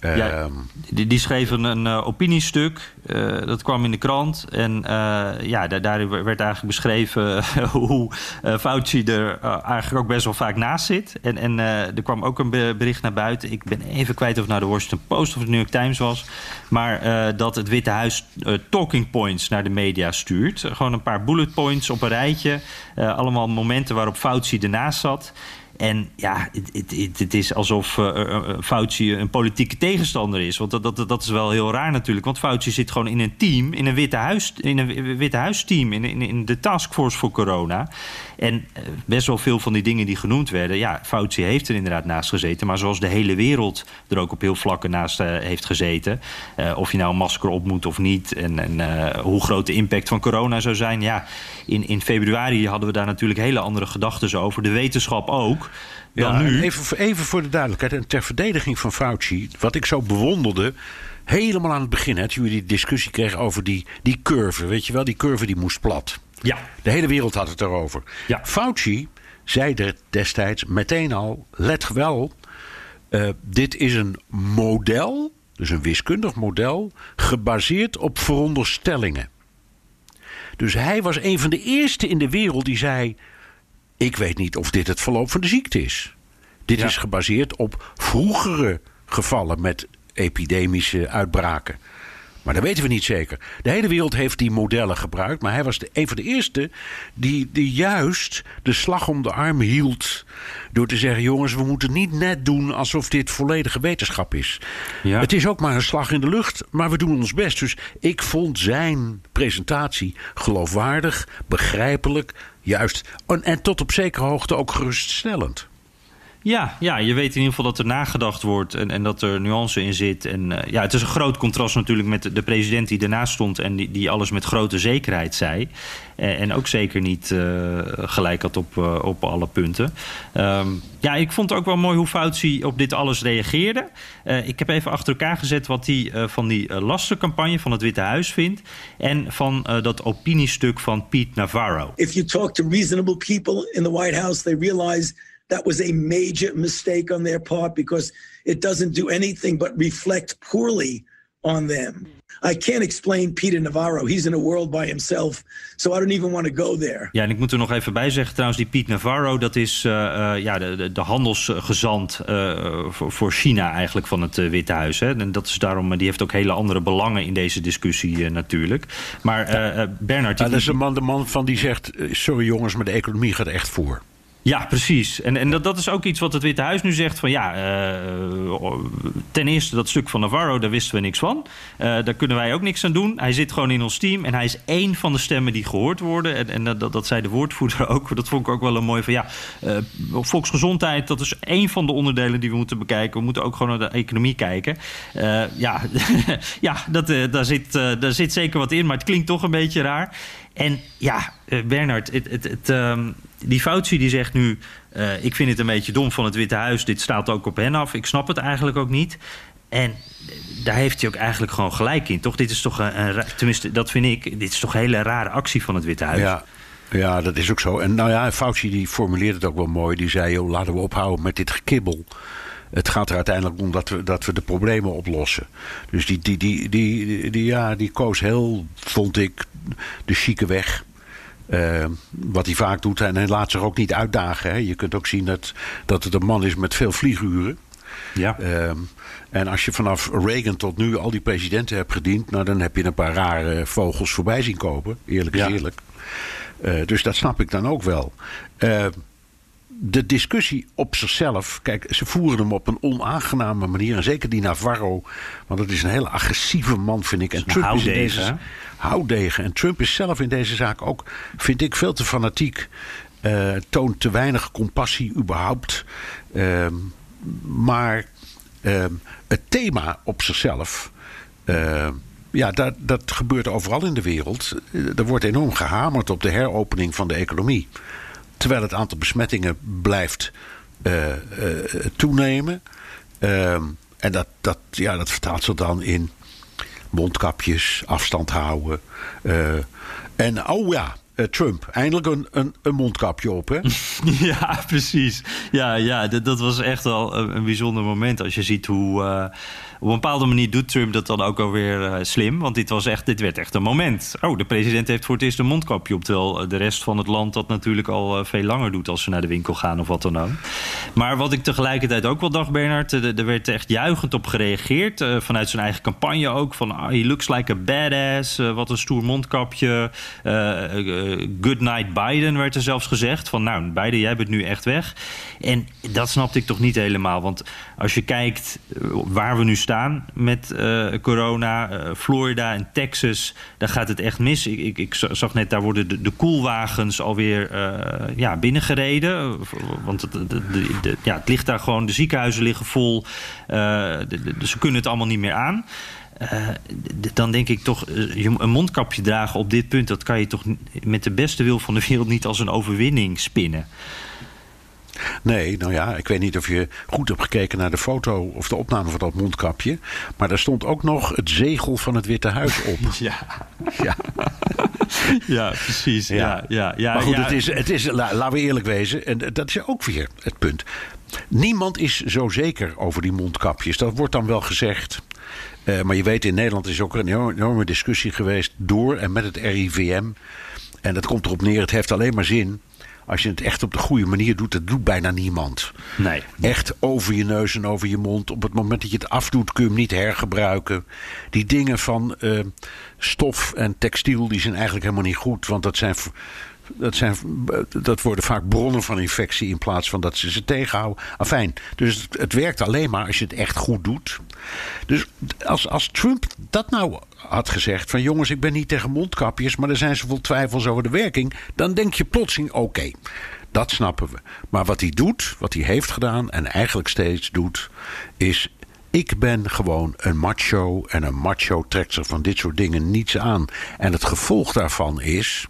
Ja, ehm, die, die schreef een, een uh, opiniestuk. Uh, dat kwam in de krant. En uh, ja, daar, daar, werd eigenlijk beschreven [laughs] hoe Fauci er eigenlijk ook best wel vaak naast zit. En, en er kwam ook een bericht naar buiten. Ik ben even kwijt of het nou de Washington Post of de New York Times was. Maar dat het Witte Huis talking points naar de media stuurt. Gewoon een paar bullet points op een rijtje. allemaal momenten waarop Fauci ernaast zat. En ja, het, is alsof uh, Fauci een politieke tegenstander is. Want dat, dat, dat is wel heel raar natuurlijk. Want Fauci zit gewoon in een team, in een Witte, Huis, in een witte Huisteam, in, in, in de taskforce voor corona. En best wel veel van die dingen die genoemd werden. Ja, Fauci heeft er inderdaad naast gezeten. Maar zoals de hele wereld er ook op heel vlakken naast heeft gezeten. Of je nou een masker op moet of niet. En, en hoe groot de impact van corona zou zijn. Ja, in, in februari hadden we daar natuurlijk hele andere gedachten over. De wetenschap ook. Dan ja, nu. Even, even voor de duidelijkheid. En ter verdediging van Fauci. Wat ik zo bewonderde helemaal aan het begin, hè, toen we die discussie kregen over die, die curve. Weet je wel, die curve die moest plat. Ja. De hele wereld had het erover. Ja. Fauci zei er destijds meteen al: let wel, uh, dit is een model, dus een wiskundig model, gebaseerd op veronderstellingen. Dus hij was een van de eerste in de wereld die zei: Ik weet niet of dit het verloop van de ziekte is. Dit ja. is gebaseerd op vroegere gevallen met epidemische uitbraken. Maar dat weten we niet zeker. De hele wereld heeft die modellen gebruikt. Maar hij was de, een van de eerste die, die juist de slag om de arm hield. Door te zeggen: jongens, we moeten niet net doen alsof dit volledige wetenschap is. Ja. Het is ook maar een slag in de lucht, maar we doen ons best. Dus ik vond zijn presentatie geloofwaardig, begrijpelijk, juist. En, en tot op zekere hoogte ook geruststellend. Ja, ja, je weet in ieder geval dat er nagedacht wordt en, en dat er nuance in zit. En uh, ja, het is een groot contrast natuurlijk met de, de president die ernaast stond en die, die alles met grote zekerheid zei. En, en ook zeker niet uh, gelijk had op, op alle punten. Um, ja, ik vond het ook wel mooi hoe Fauci op dit alles reageerde. ik heb even achter elkaar gezet wat hij van die lastencampagne van het Witte Huis vindt. En van dat opiniestuk van Pete Navarro. If you talk to reasonable people in the White House, they realize that was a major mistake on their part because it doesn't do anything but reflect poorly on them. I can't explain Peter Navarro. He's in a world by himself. So I don't even want to go there. Ja, en ik moet er nog even bij zeggen trouwens, die Piet Navarro... dat is uh, uh, ja, de, de, de handelsgezant uh, voor, voor China eigenlijk van het Witte Huis. Hè. En dat is daarom, die heeft ook hele andere belangen in deze discussie natuurlijk. Maar Bernard... Ja, dat is de man, de man van die zegt... sorry jongens, maar de economie gaat echt voor. Ja, precies. En, en dat, dat is ook iets wat het Witte Huis nu zegt: van ja, uh, ten eerste dat stuk van Navarro, daar wisten we niks van. Uh, daar kunnen wij ook niks aan doen. Hij zit gewoon in ons team en hij is één van de stemmen die gehoord worden. En, en dat, dat zei de woordvoerder [laughs] ook. Dat vond ik ook wel een mooi van ja, uh, volksgezondheid, dat is één van de onderdelen die we moeten bekijken. We moeten ook gewoon naar de economie kijken. ja, [laughs] ja dat, daar, zit, daar zit zeker wat in, maar het klinkt toch een beetje raar. En ja, Bernard, het. um, die Fauci die zegt nu... Uh, ik vind het een beetje dom van het Witte Huis. Dit staat ook op hen af. Ik snap het eigenlijk ook niet. En daar heeft hij ook eigenlijk gewoon gelijk in, toch? Dit is toch een, tenminste, dat vind ik, dit is toch een hele rare actie van het Witte Huis. Ja, ja, dat is ook zo. En nou ja, Fauci die formuleerde het ook wel mooi. Die zei, laten we ophouden met dit gekibbel. het gaat er uiteindelijk om dat we, dat we de problemen oplossen. Dus die, die, die, die, die, ja, die koos heel, vond ik, de chique weg. Uh, wat hij vaak doet. En hij laat zich ook niet uitdagen. Hè. Je kunt ook zien dat, dat het een man is met veel vlieguren. Ja. Uh, en als je vanaf Reagan tot nu al die presidenten hebt gediend, nou, dan heb je een paar rare vogels voorbij zien kopen. Eerlijk is Ja. eerlijk. Uh, dus dat snap ik dan ook wel. De discussie op zichzelf, kijk, ze voeren hem op een onaangename manier. En zeker die Navarro, want dat is een hele agressieve man, vind ik. En Trump is in deze houdegen. En Trump is zelf in deze zaak ook, vind ik, veel te fanatiek. Uh, toont te weinig compassie überhaupt. Uh, maar uh, het thema op zichzelf. Uh, ja, dat, dat gebeurt overal in de wereld. Er wordt enorm gehamerd op de heropening van de economie. Terwijl het aantal besmettingen blijft uh, toenemen. en dat, dat, ja, dat vertaalt zich dan in mondkapjes, afstand houden. en oh ja, Trump. Eindelijk een, een, een, mondkapje op, hè? [laughs] Ja, precies. Ja, ja dat, dat was echt wel een, bijzonder moment. Als je ziet hoe... op een bepaalde manier doet Trump dat dan ook alweer uh, slim. Want dit, was echt, dit werd echt een moment. Oh, de president heeft voor het eerst een mondkapje op. Terwijl de rest van het land dat natuurlijk al uh, veel langer doet... als ze naar de winkel gaan of wat dan ook. Maar wat ik tegelijkertijd ook wel dacht, Bernard... er werd echt juichend op gereageerd. Vanuit zijn eigen campagne ook. Van, oh, he looks like a badass. wat een stoer mondkapje. good night Biden werd er zelfs gezegd. Van nou, Biden, jij bent nu echt weg. En dat snapte ik toch niet helemaal. Want als je kijkt waar we nu staan met uh, corona, uh, Florida en Texas, daar gaat het echt mis. Ik, ik, ik zag net, daar worden de, de koelwagens alweer ja, binnengereden. Want het, de, de, ja, het ligt daar gewoon, de ziekenhuizen liggen vol. ze kunnen het allemaal niet meer aan. Dan denk ik toch, een mondkapje dragen op dit punt, dat kan je toch met de beste wil van de wereld niet als een overwinning spinnen. Nee, nou ja, ik weet niet of je goed hebt gekeken naar de foto of de opname van dat mondkapje. Maar daar stond ook nog het zegel van het Witte Huis op. [laughs] Ja, ja. [laughs] ja precies. Ja. Ja, ja, ja, maar goed, ja. het is, het is, la, laten we eerlijk wezen, en dat is ook weer het punt. Niemand is zo zeker over die mondkapjes. Dat wordt dan wel gezegd. Uh, maar je weet, in Nederland is ook een enorme discussie geweest door en met het RIVM. En dat komt erop neer, het heeft alleen maar zin als je het echt op de goede manier doet, dat doet bijna niemand. Nee. Echt over je neus en over je mond. Op het moment dat je het afdoet, kun je hem niet hergebruiken. Die dingen van uh, stof en textiel, die zijn eigenlijk helemaal niet goed. Want dat zijn. Dat, zijn, dat worden vaak bronnen van infectie in plaats van dat ze ze tegenhouden. Afijn, dus het, werkt alleen maar als je het echt goed doet. Dus als, als Trump dat nou had gezegd: van jongens, ik ben niet tegen mondkapjes, maar er zijn zoveel twijfels over de werking. Dan denk je plotseling: oké, dat snappen we. Maar wat hij doet, wat hij heeft gedaan en eigenlijk steeds doet, is. Ik ben gewoon een macho en een macho trekt zich van dit soort dingen niets aan. En het gevolg daarvan is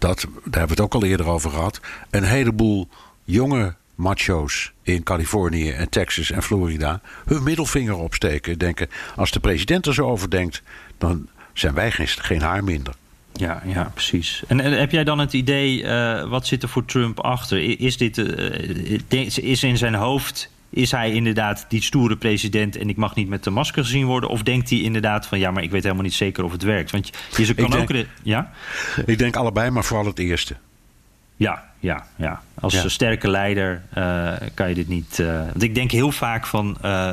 dat, daar hebben we het ook al eerder over gehad, een heleboel jonge macho's in Californië en Texas en Florida hun middelvinger opsteken. Denken, als de president er zo over denkt, dan zijn wij geen, geen haar minder. Ja, ja, precies. En, heb jij dan het idee, uh, wat zit er voor Trump achter? Is dit, uh, is in zijn hoofd, is hij inderdaad die stoere president en ik mag niet met de masker gezien worden? Of denkt hij inderdaad van, ja, maar ik weet helemaal niet zeker of het werkt? Want je, je kan denk, ook... De, ja? Ik denk allebei, maar vooral het eerste. Ja, ja, ja. Als ja. sterke leider uh, kan je dit niet. Uh, want ik denk heel vaak van. Uh,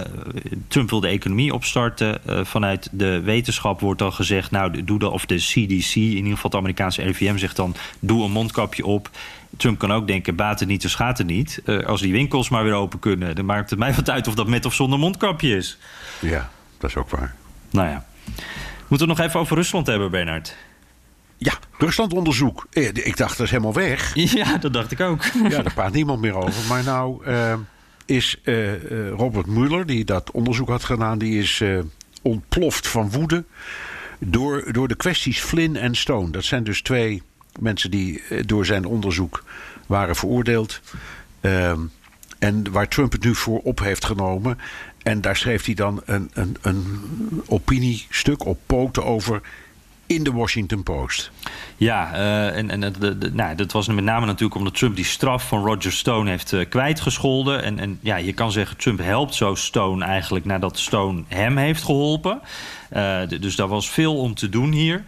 Trump wil de economie opstarten. vanuit de wetenschap wordt dan gezegd. Nou, doe dat. Of de CDC, in ieder geval het Amerikaanse RIVM, zegt dan. Doe een mondkapje op. Trump kan ook denken: baat het niet, dus gaat het niet. als die winkels maar weer open kunnen, dan maakt het mij wat uit of dat met of zonder mondkapje is. Ja, dat is ook waar. Nou ja. Moeten we nog even over Rusland hebben, Bernard? Ja, Rusland-onderzoek. Ik dacht, dat is helemaal weg. [laughs] Ja, dat dacht ik ook. [laughs] Ja, daar praat niemand meer over. Maar nou uh, is uh, Robert Mueller, die dat onderzoek had gedaan... die is ontploft van woede door, door de kwesties Flynn en Stone. Dat zijn dus twee mensen die door zijn onderzoek waren veroordeeld... en waar Trump het nu voor op heeft genomen... En daar schreef hij dan een, een, een opiniestuk op poten over in de Washington Post. Ja, uh, en, en de, de, nou, dat was met name natuurlijk omdat Trump die straf van Roger Stone heeft uh, kwijtgescholden. En, en ja, je kan zeggen, Trump helpt zo Stone eigenlijk nadat Stone hem heeft geholpen. Dus daar was veel om te doen hier.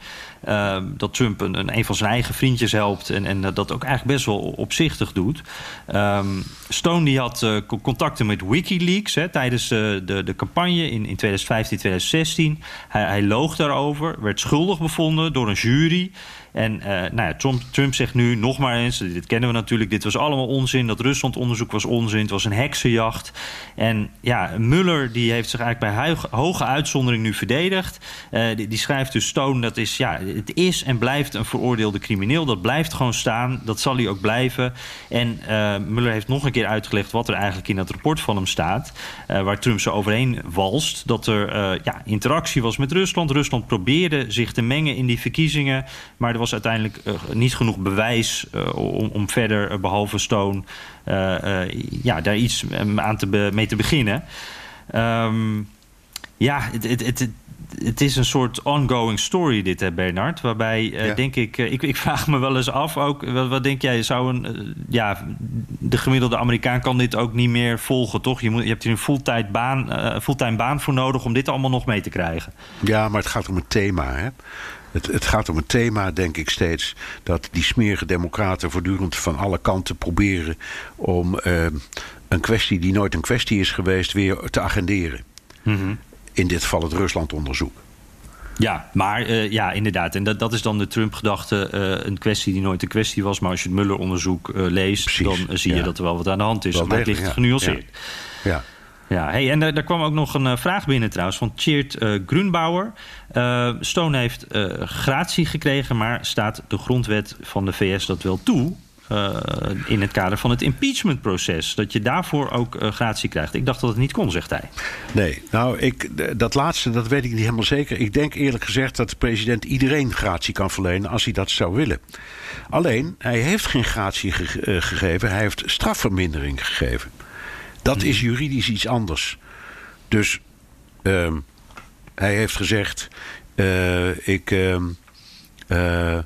Uh, dat Trump een, een, van zijn eigen vriendjes helpt en, en dat ook eigenlijk best wel opzichtig doet. Um, Stone die had uh, contacten met Wikileaks hè, tijdens de, de, de campagne in, in 2015, 2016. Hij, hij loog daarover, werd schuldig bevonden door een jury. En uh, nou ja, Trump, Trump, zegt nu nog maar eens, dit kennen we natuurlijk, dit was allemaal onzin. Dat Rusland-onderzoek was onzin, het was een heksenjacht. En ja, Muller die heeft zich eigenlijk bij hoge uitzondering nu verdedigd. Uh, die, schrijft dus Stone, dat is, ja, het is en blijft een veroordeelde crimineel. Dat blijft gewoon staan, dat zal hij ook blijven. En uh, Muller heeft nog een keer uitgelegd wat er eigenlijk in dat rapport van hem staat. waar Trump zo overheen walst. Dat er ja, interactie was met Rusland. Rusland probeerde zich te mengen in die verkiezingen, maar er was uiteindelijk uh, niet genoeg bewijs uh, om, om, verder, uh, behalve Stone, ja, daar iets aan te mee te beginnen. Um, ja, het, het, het, het, is een soort ongoing story dit, hè, Bernard. Waarbij, ja. denk ik, ik, ik vraag me wel eens af ook, wat, wat denk jij, zou een, ja, de gemiddelde Amerikaan kan dit ook niet meer volgen, toch? Je, moet, je hebt hier een fulltime baan, fulltime baan voor nodig om dit allemaal nog mee te krijgen. Ja, maar het gaat om het thema, hè? Het, het, gaat om het thema, denk ik steeds, dat die smerige democraten voortdurend van alle kanten proberen om uh, een kwestie die nooit een kwestie is geweest weer te agenderen. Mm -hmm. In dit geval het Ruslandonderzoek. Ja, maar uh, ja, inderdaad. En dat, dat is dan de Trump-gedachte. Uh, een kwestie die nooit een kwestie was. Maar als je het Muller-onderzoek leest, Precies, dan zie je dat er wel wat aan de hand is. Wel maar het ligt ja, genuanceerd. Ja. ja. Ja, hey, en daar kwam ook nog een uh, vraag binnen trouwens van Tjeerd uh, Grunbauer. Uh, Stone heeft gratie gekregen, maar staat de grondwet van de VS dat wel toe? in het kader van het impeachmentproces. Dat je daarvoor ook gratie krijgt. Ik dacht dat het niet kon, zegt hij. Nee, nou, ik, dat laatste dat weet ik niet helemaal zeker. Ik denk eerlijk gezegd dat de president iedereen gratie kan verlenen als hij dat zou willen. Alleen, hij heeft geen gratie ge gegeven, hij heeft strafvermindering gegeven. Dat is juridisch iets anders. Dus uh, hij heeft gezegd: uh, ik, uh,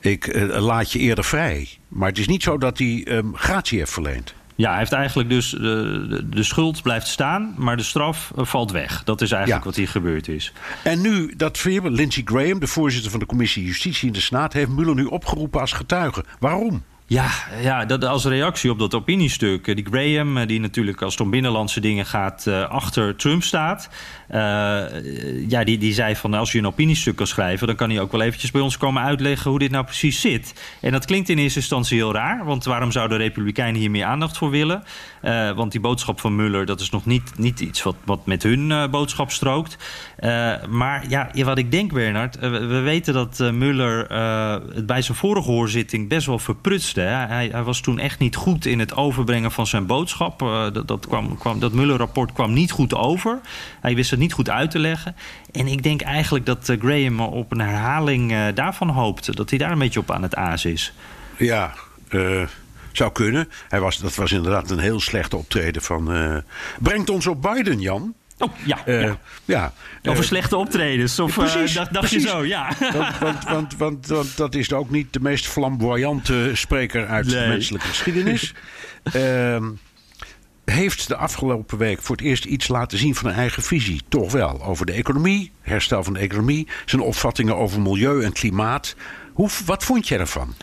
ik eh, laat je eerder vrij. Maar het is niet zo dat hij um, gratie heeft verleend. Ja, hij heeft eigenlijk dus de, de, schuld blijft staan, maar de straf valt weg. Dat is eigenlijk ja. wat hier gebeurd is. En nu, dat firma, Lindsey Graham, de voorzitter van de commissie Justitie in de Senaat, heeft Mueller nu opgeroepen als getuige. Waarom? Ja, ja dat, als reactie op dat opiniestuk. Die Graham, die natuurlijk als het om binnenlandse dingen gaat, uh, achter Trump staat. Uh, ja, die, die zei van als je een opiniestuk kan schrijven, dan kan hij ook wel eventjes bij ons komen uitleggen hoe dit nou precies zit. En dat klinkt in eerste instantie heel raar, want waarom zouden Republikeinen hier meer aandacht voor willen? Uh, want die boodschap van Mueller, dat is nog niet, niet iets wat, wat met hun boodschap strookt. maar ja, wat ik denk, Bernard, we weten dat Mueller het bij zijn vorige hoorzitting best wel verprutste. Hij, hij, was toen echt niet goed in het overbrengen van zijn boodschap. Dat, dat, kwam, kwam, dat Muller-rapport kwam niet goed over. Hij wist het niet goed uit te leggen. En ik denk eigenlijk dat uh, Graham op een herhaling uh, daarvan hoopt. Dat hij daar een beetje op aan het aas is. Ja, zou kunnen. Hij was, dat was inderdaad een heel slechte optreden van... brengt ons op Biden, Jan. Oh, ja. Uh, ja. ja. Over uh, slechte optredens. Of precies, dacht, dacht je zo, ja. Want, want, want, want, want dat is ook niet de meest flamboyante spreker uit nee. de menselijke geschiedenis. [laughs] Heeft de afgelopen week voor het eerst iets laten zien van een eigen visie. Toch wel. Over de economie, herstel van de economie, zijn opvattingen over milieu en klimaat. Hoe, wat vond je ervan?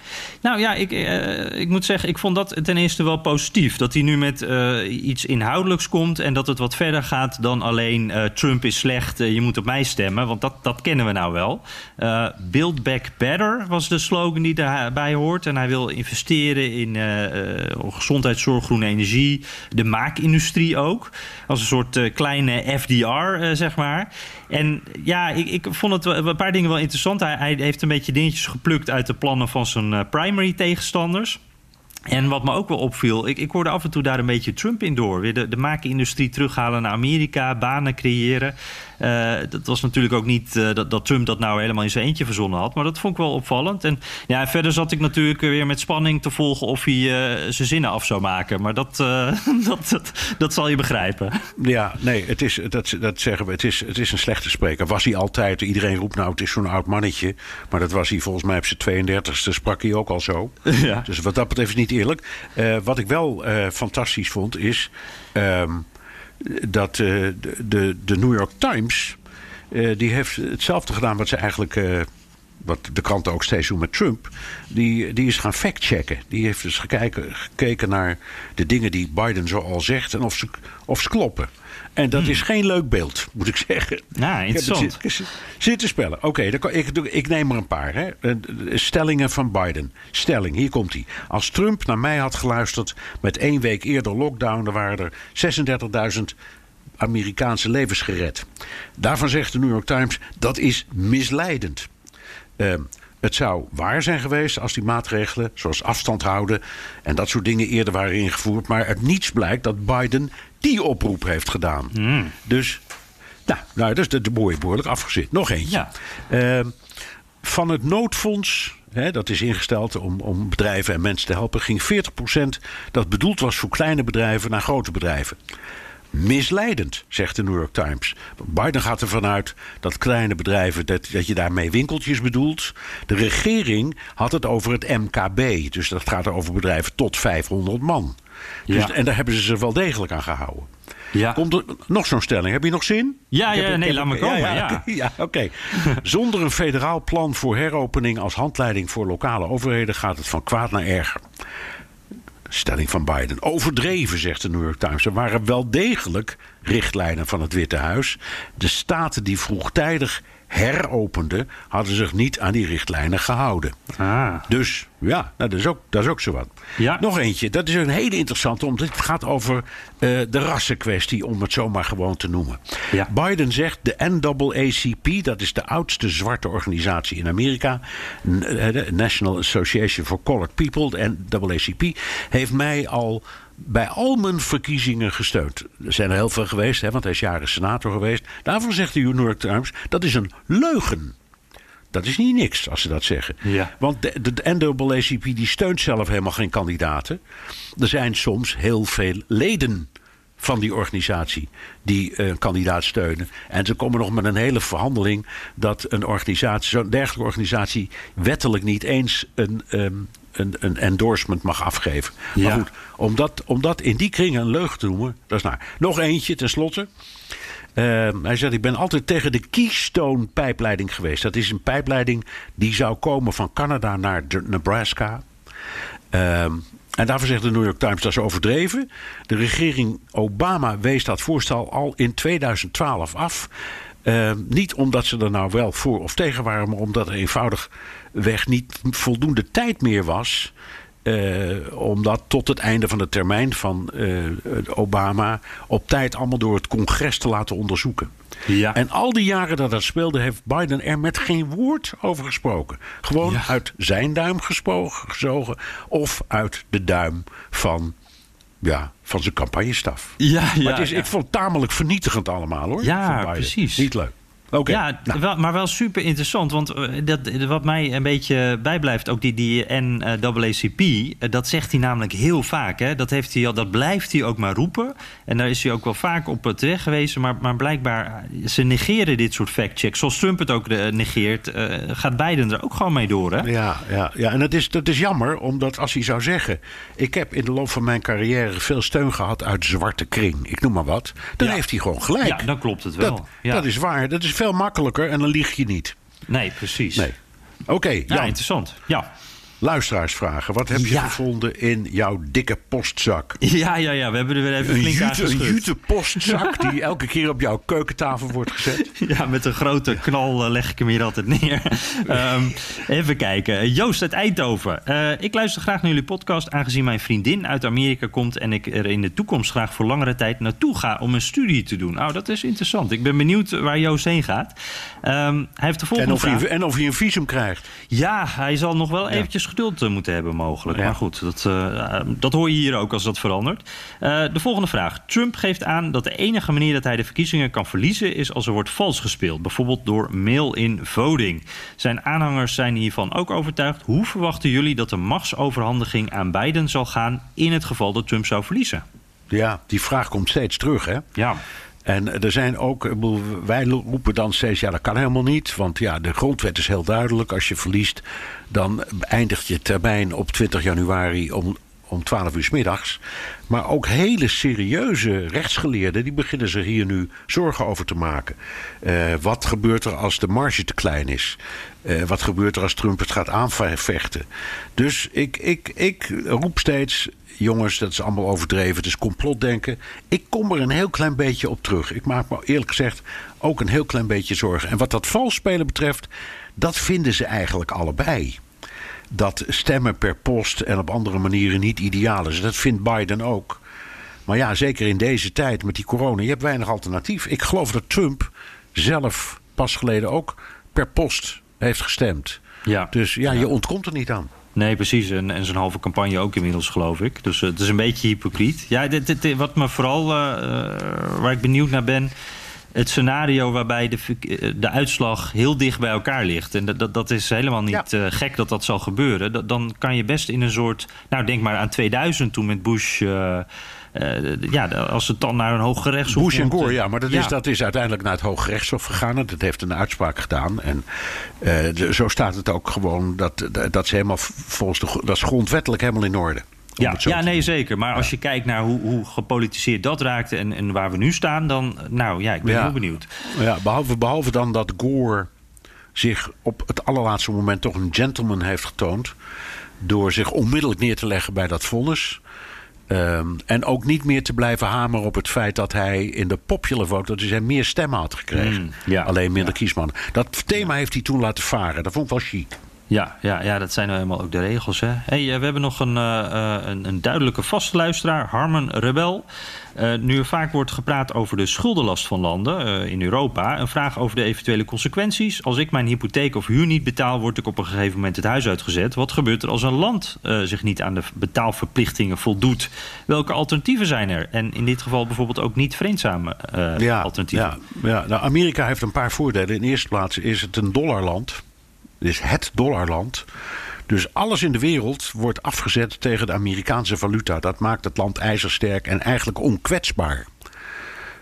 Nou ja, ik, uh, ik moet zeggen, ik vond dat ten eerste wel positief. Dat hij nu met uh, iets inhoudelijks komt en dat het wat verder gaat dan alleen uh, Trump is slecht, je moet op mij stemmen. Want dat, dat kennen we nou wel. Build Back Better was de slogan die daarbij hoort. En hij wil investeren in gezondheidszorg, groene energie, de maakindustrie ook. Als een soort kleine FDR, zeg maar. En ja, ik, ik vond het een paar dingen wel interessant. Hij, heeft een beetje dingetjes geplukt uit de plannen van zijn primary tegenstanders. En wat me ook wel opviel, ik, ik hoorde af en toe daar een beetje Trump in door. Weer de, de maakindustrie terughalen naar Amerika, banen creëren. Uh, dat was natuurlijk ook niet uh, dat, dat, Trump dat nou helemaal in zijn eentje verzonnen had. Maar dat vond ik wel opvallend. En ja, verder zat ik natuurlijk weer met spanning te volgen of hij uh, zijn zinnen af zou maken. Maar dat, [laughs] dat, dat, dat, zal je begrijpen. Ja, nee, het is, dat, dat zeggen we. Het is, het is een slechte spreker. Was hij altijd. Iedereen roept nou, het is zo'n oud mannetje. Maar dat was hij volgens mij op zijn 32e sprak hij ook al zo. [laughs] Ja. Dus wat dat betreft is niet eerlijk. wat ik wel fantastisch vond is. Um, dat uh, de, de New York Times. Die heeft hetzelfde gedaan wat ze eigenlijk. Wat de kranten ook steeds doen met Trump. Die, die is gaan factchecken. Die heeft dus gekeken, gekeken naar de dingen die Biden zo al zegt. en of ze, of ze kloppen. En dat hmm. is geen leuk beeld, moet ik zeggen. Nou, interessant. Ik zit, te spellen. Oké, okay, ik, ik, neem er een paar. Hè. Stellingen van Biden. Stelling, hier komt hij. Als Trump naar mij had geluisterd met één week eerder lockdown... dan waren er 36.000 Amerikaanse levens gered. Daarvan zegt de New York Times, dat is misleidend. Uh, het zou waar zijn geweest als die maatregelen, zoals afstand houden en dat soort dingen, eerder waren ingevoerd. Maar uit niets blijkt dat Biden die oproep heeft gedaan. Hmm. Dus, nou, nou, dat is de, de behoorlijk afgezet. Nog eentje. Ja. Uh, van het noodfonds Hè, dat is ingesteld om, om bedrijven en mensen te helpen. Ging 40% dat bedoeld was voor kleine bedrijven naar grote bedrijven misleidend, zegt de New York Times. Biden gaat ervan uit dat kleine bedrijven, dat, dat je daarmee winkeltjes bedoelt. De regering had het over het MKB. Dus dat gaat er over bedrijven tot 500 man. Dus, En daar hebben ze zich wel degelijk aan gehouden. Ja. Komt er nog zo'n stelling? Heb je nog zin? Ja, ja nee, laat me komen. Ja, ja. ja [laughs] oké. [laughs] Zonder een federaal plan voor heropening als handleiding voor lokale overheden gaat het van kwaad naar erger stelling van Biden. Overdreven, zegt de New York Times. Er waren wel degelijk richtlijnen van het Witte Huis. De staten die vroegtijdig heropenden, hadden zich niet aan die richtlijnen gehouden. Ah. Dus ja, nou, dat, is ook, dat is ook zo wat. Ja. Nog eentje, dat is een hele interessante, omdat het gaat over uh, de rassenkwestie, om het zomaar gewoon te noemen. Ja. Biden zegt de NAACP, dat is de oudste zwarte organisatie in Amerika, de National Association for Colored People, de NAACP, heeft mij al bij al mijn verkiezingen gesteund. Er zijn er heel veel geweest, hè, want hij is jaren senator geweest. Daarvan zegt de New York Times, dat is een leugen. Dat is niet niks als ze dat zeggen. Ja. Want de, de, NAACP die steunt zelf helemaal geen kandidaten. Er zijn soms heel veel leden van die organisatie die een kandidaat steunen. En ze komen nog met een hele verhandeling dat een organisatie, zo'n dergelijke organisatie, wettelijk niet eens een, ehm, een, een endorsement mag afgeven. Maar goed, om dat, om dat in die kring een leugen te noemen, dat is naar. Nog eentje tenslotte. Uh, hij zegt: Ik ben altijd tegen de Keystone-pijpleiding geweest. Dat is een pijpleiding die zou komen van Canada naar Nebraska. Uh, en daarvoor zegt de New York Times dat is overdreven. De regering Obama wees dat voorstel al in 2012 af. Uh, niet omdat ze er nou wel voor of tegen waren, maar omdat er eenvoudig weg niet voldoende tijd meer was. Uh, om dat tot het einde van de termijn van uh, Obama op tijd allemaal door het congres te laten onderzoeken. Ja. En al die jaren dat dat speelde, heeft Biden er met geen woord over gesproken. Gewoon uit zijn duim gezogen of uit de duim van ja, van zijn campagnestaf. Ja, ja, maar het is, ik vond het tamelijk vernietigend allemaal hoor. Ja, precies. Niet leuk. Ja, nou. wel, maar wel super interessant. Want eh, dat, wat mij een beetje bijblijft, ook die, die NAACP, eh, dat zegt hij namelijk heel vaak. Hè? Dat, heeft hij, dat blijft hij ook maar roepen. En daar is hij ook wel vaak op terecht geweest. Maar, maar blijkbaar, ze negeren dit soort factchecks. Zoals Trump het ook eh, negeert, gaat Biden er ook gewoon mee door. Hè? Ja, ja, ja, en dat is, dat is jammer, omdat als hij zou zeggen... ik heb in de loop van mijn carrière veel steun gehad uit zwarte kring. Ik noem maar wat. Dan heeft hij gewoon gelijk. Ja, dan klopt het wel. Dat, ja. dat is waar. Dat is veel makkelijker en dan lieg je niet. Nee, precies. Nee. Oké, ja, interessant. Ja luisteraarsvragen. Wat heb je gevonden in jouw dikke postzak? [laughs] Ja, ja, ja. We hebben er weer even een flink jute, Een jute [laughs] postzak die elke keer op jouw keukentafel wordt gezet. [laughs] Ja, met een grote knal eh, leg ik hem hier altijd neer. Ehm, even kijken. Joost uit Eindhoven. Uh, ik luister graag naar jullie podcast aangezien mijn vriendin uit Amerika komt... en ik er in de toekomst graag voor langere tijd naartoe ga om een studie te doen. Nou, dat is interessant. Ik ben benieuwd waar Joost heen gaat. Um, hij heeft de volgende en of, hij, en of hij een visum krijgt. Ja, hij zal nog wel eventjes geduld uh, moeten hebben mogelijk. Maar goed, dat, uh, dat hoor je hier ook als dat verandert. de volgende vraag. Trump geeft aan dat de enige manier dat hij de verkiezingen kan verliezen... is als er wordt vals gespeeld. Bijvoorbeeld door mail-in voting. Zijn aanhangers zijn hiervan ook overtuigd. Hoe verwachten jullie dat de machtsoverhandiging aan Biden zal gaan... in het geval dat Trump zou verliezen? Ja, die vraag komt steeds terug, hè? Ja. En er zijn ook, wij roepen dan steeds, ja dat kan helemaal niet. Want ja, de grondwet is heel duidelijk. Als je verliest, dan eindigt je termijn op 20 januari om, om 12 uur s middags. Maar ook hele serieuze rechtsgeleerden, die beginnen zich hier nu zorgen over te maken. Uh, wat gebeurt er als de marge te klein is? Uh, wat gebeurt er als Trump het gaat aanvechten? Dus ik, ik, ik roep steeds, jongens, dat is allemaal overdreven. Het is complotdenken. Ik kom er een heel klein beetje op terug. Ik maak me eerlijk gezegd ook een heel klein beetje zorgen. En wat dat valspelen betreft, dat vinden ze eigenlijk allebei. Dat stemmen per post en op andere manieren niet ideaal is. Dat vindt Biden ook. Maar ja, zeker in deze tijd met die corona, je hebt weinig alternatief. Ik geloof dat Trump zelf pas geleden ook per post heeft gestemd. Ja. Dus ja, je ontkomt er niet aan. Nee, precies. En, en zijn halve campagne ook inmiddels, geloof ik. Dus uh, het is een beetje hypocriet. Ja, dit, dit, wat me vooral, uh, waar ik benieuwd naar ben... het scenario waarbij de, de uitslag heel dicht bij elkaar ligt. En dat, dat is helemaal niet ja. gek dat dat zal gebeuren. dan kan je best in een soort... Nou, denk maar aan 2000 toen met Bush... Uh, ja, als het dan naar een hoog gerechtshof Bush en Gore, ja, maar dat, ja. Is, dat is uiteindelijk naar het hoog gerechtshof gegaan. Dat heeft een uitspraak gedaan. En uh, de, zo staat het ook gewoon dat, dat ze helemaal volgens de, dat is grondwettelijk helemaal in orde. Ja, ja nee, zeker. Maar als je kijkt naar hoe, hoe gepolitiseerd dat raakte en, en waar we nu staan, dan, nou ja, ik ben ja. heel benieuwd. Ja, behalve, behalve dan dat Gore zich op het allerlaatste moment toch een gentleman heeft getoond. Door zich onmiddellijk neer te leggen bij dat vonnis. Um, en ook niet meer te blijven hameren op het feit dat hij in de popular vote... dat hij meer stemmen had gekregen. Mm, ja, Alleen minder ja. kiesmannen. Dat thema heeft hij toen laten varen. Dat vond ik wel chic. Ja, ja, ja, dat zijn nou helemaal ook de regels. Hè? Hey, we hebben nog een, uh, een, een, duidelijke vaste luisteraar, Harmen Rebel. Uh, nu er vaak wordt gepraat over de schuldenlast van landen uh, in Europa, een vraag over de eventuele consequenties. Als ik mijn hypotheek of huur niet betaal, word ik op een gegeven moment het huis uitgezet. Wat gebeurt er als een land zich niet aan de betaalverplichtingen voldoet? Welke alternatieven zijn er? En in dit geval bijvoorbeeld ook niet vreedzame ja, alternatieven. Ja, ja. Nou, Amerika heeft een paar voordelen. In de eerste plaats is het een dollarland. Dit is het dollarland. Dus alles in de wereld wordt afgezet tegen de Amerikaanse valuta. Dat maakt het land ijzersterk en eigenlijk onkwetsbaar.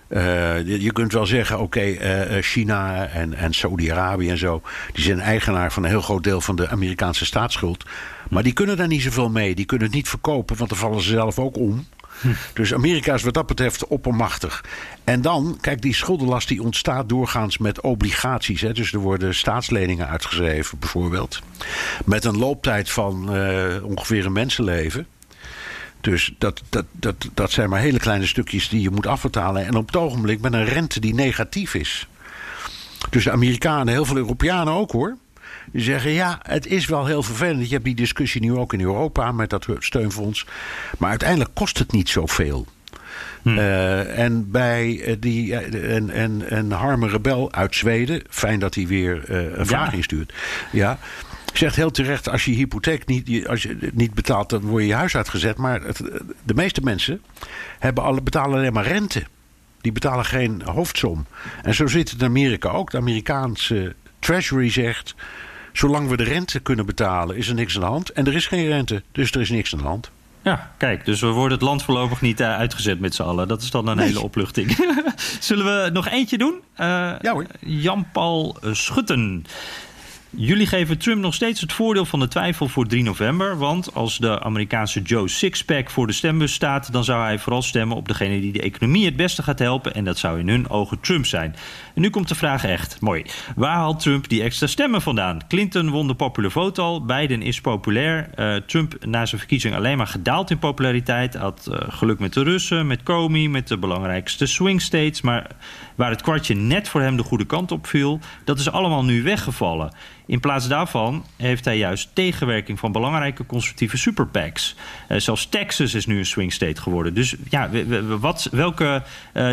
Uh, je, kunt wel zeggen, oké, okay, uh, China en, en Saudi-Arabië en zo... die zijn eigenaar van een heel groot deel van de Amerikaanse staatsschuld. Maar die kunnen daar niet zoveel mee. Die kunnen het niet verkopen, want dan vallen ze zelf ook om. Dus Amerika is wat dat betreft oppermachtig. En dan, kijk, die schuldenlast die ontstaat doorgaans met obligaties. Hè. Dus er worden staatsleningen uitgeschreven, bijvoorbeeld. Met een looptijd van uh, ongeveer een mensenleven. Dus dat, dat, dat, dat zijn maar hele kleine stukjes die je moet afbetalen. En op het ogenblik met een rente die negatief is. Dus de Amerikanen, heel veel Europeanen ook hoor. Die zeggen ja, het is wel heel vervelend. Je hebt die discussie nu ook in Europa met dat steunfonds. Maar uiteindelijk kost het niet zoveel. Hmm. Uh, en bij die en, en, en Harme Rebel uit Zweden, fijn dat hij weer uh, een vraag instuurt. Ja, zegt heel terecht: als je hypotheek niet, als je niet betaalt, dan word je je huis uitgezet. Maar het, de meeste mensen hebben alle, betalen alleen maar rente. Die betalen geen hoofdsom. En zo zit het in Amerika ook. De Amerikaanse Treasury zegt: zolang we de rente kunnen betalen, is er niks aan de hand. En er is geen rente, dus er is niks aan de hand. Ja, kijk, dus we worden het land voorlopig niet uh, uitgezet met z'n allen. Dat is dan een nee. hele opluchting. [laughs] Zullen we nog eentje doen? Uh, ja. Jan-Paul Schutten. Jullie geven Trump nog steeds het voordeel van de twijfel voor 3 november. Want als de Amerikaanse Joe Sixpack voor de stembus staat, dan zou hij vooral stemmen op degene die de economie het beste gaat helpen. En dat zou in hun ogen Trump zijn. En nu komt de vraag echt. Mooi. Waar haalt Trump die extra stemmen vandaan? Clinton won de popular vote al. Biden is populair. Uh, Trump na zijn verkiezing alleen maar gedaald in populariteit. Had uh, geluk met de Russen, met Comey, met de belangrijkste swing states. Maar waar het kwartje net voor hem de goede kant op viel, dat is allemaal nu weggevallen. In plaats daarvan heeft hij juist tegenwerking van belangrijke conservatieve super PACs. Uh, zelfs Texas is nu een swing state geworden. Dus ja, wat, welke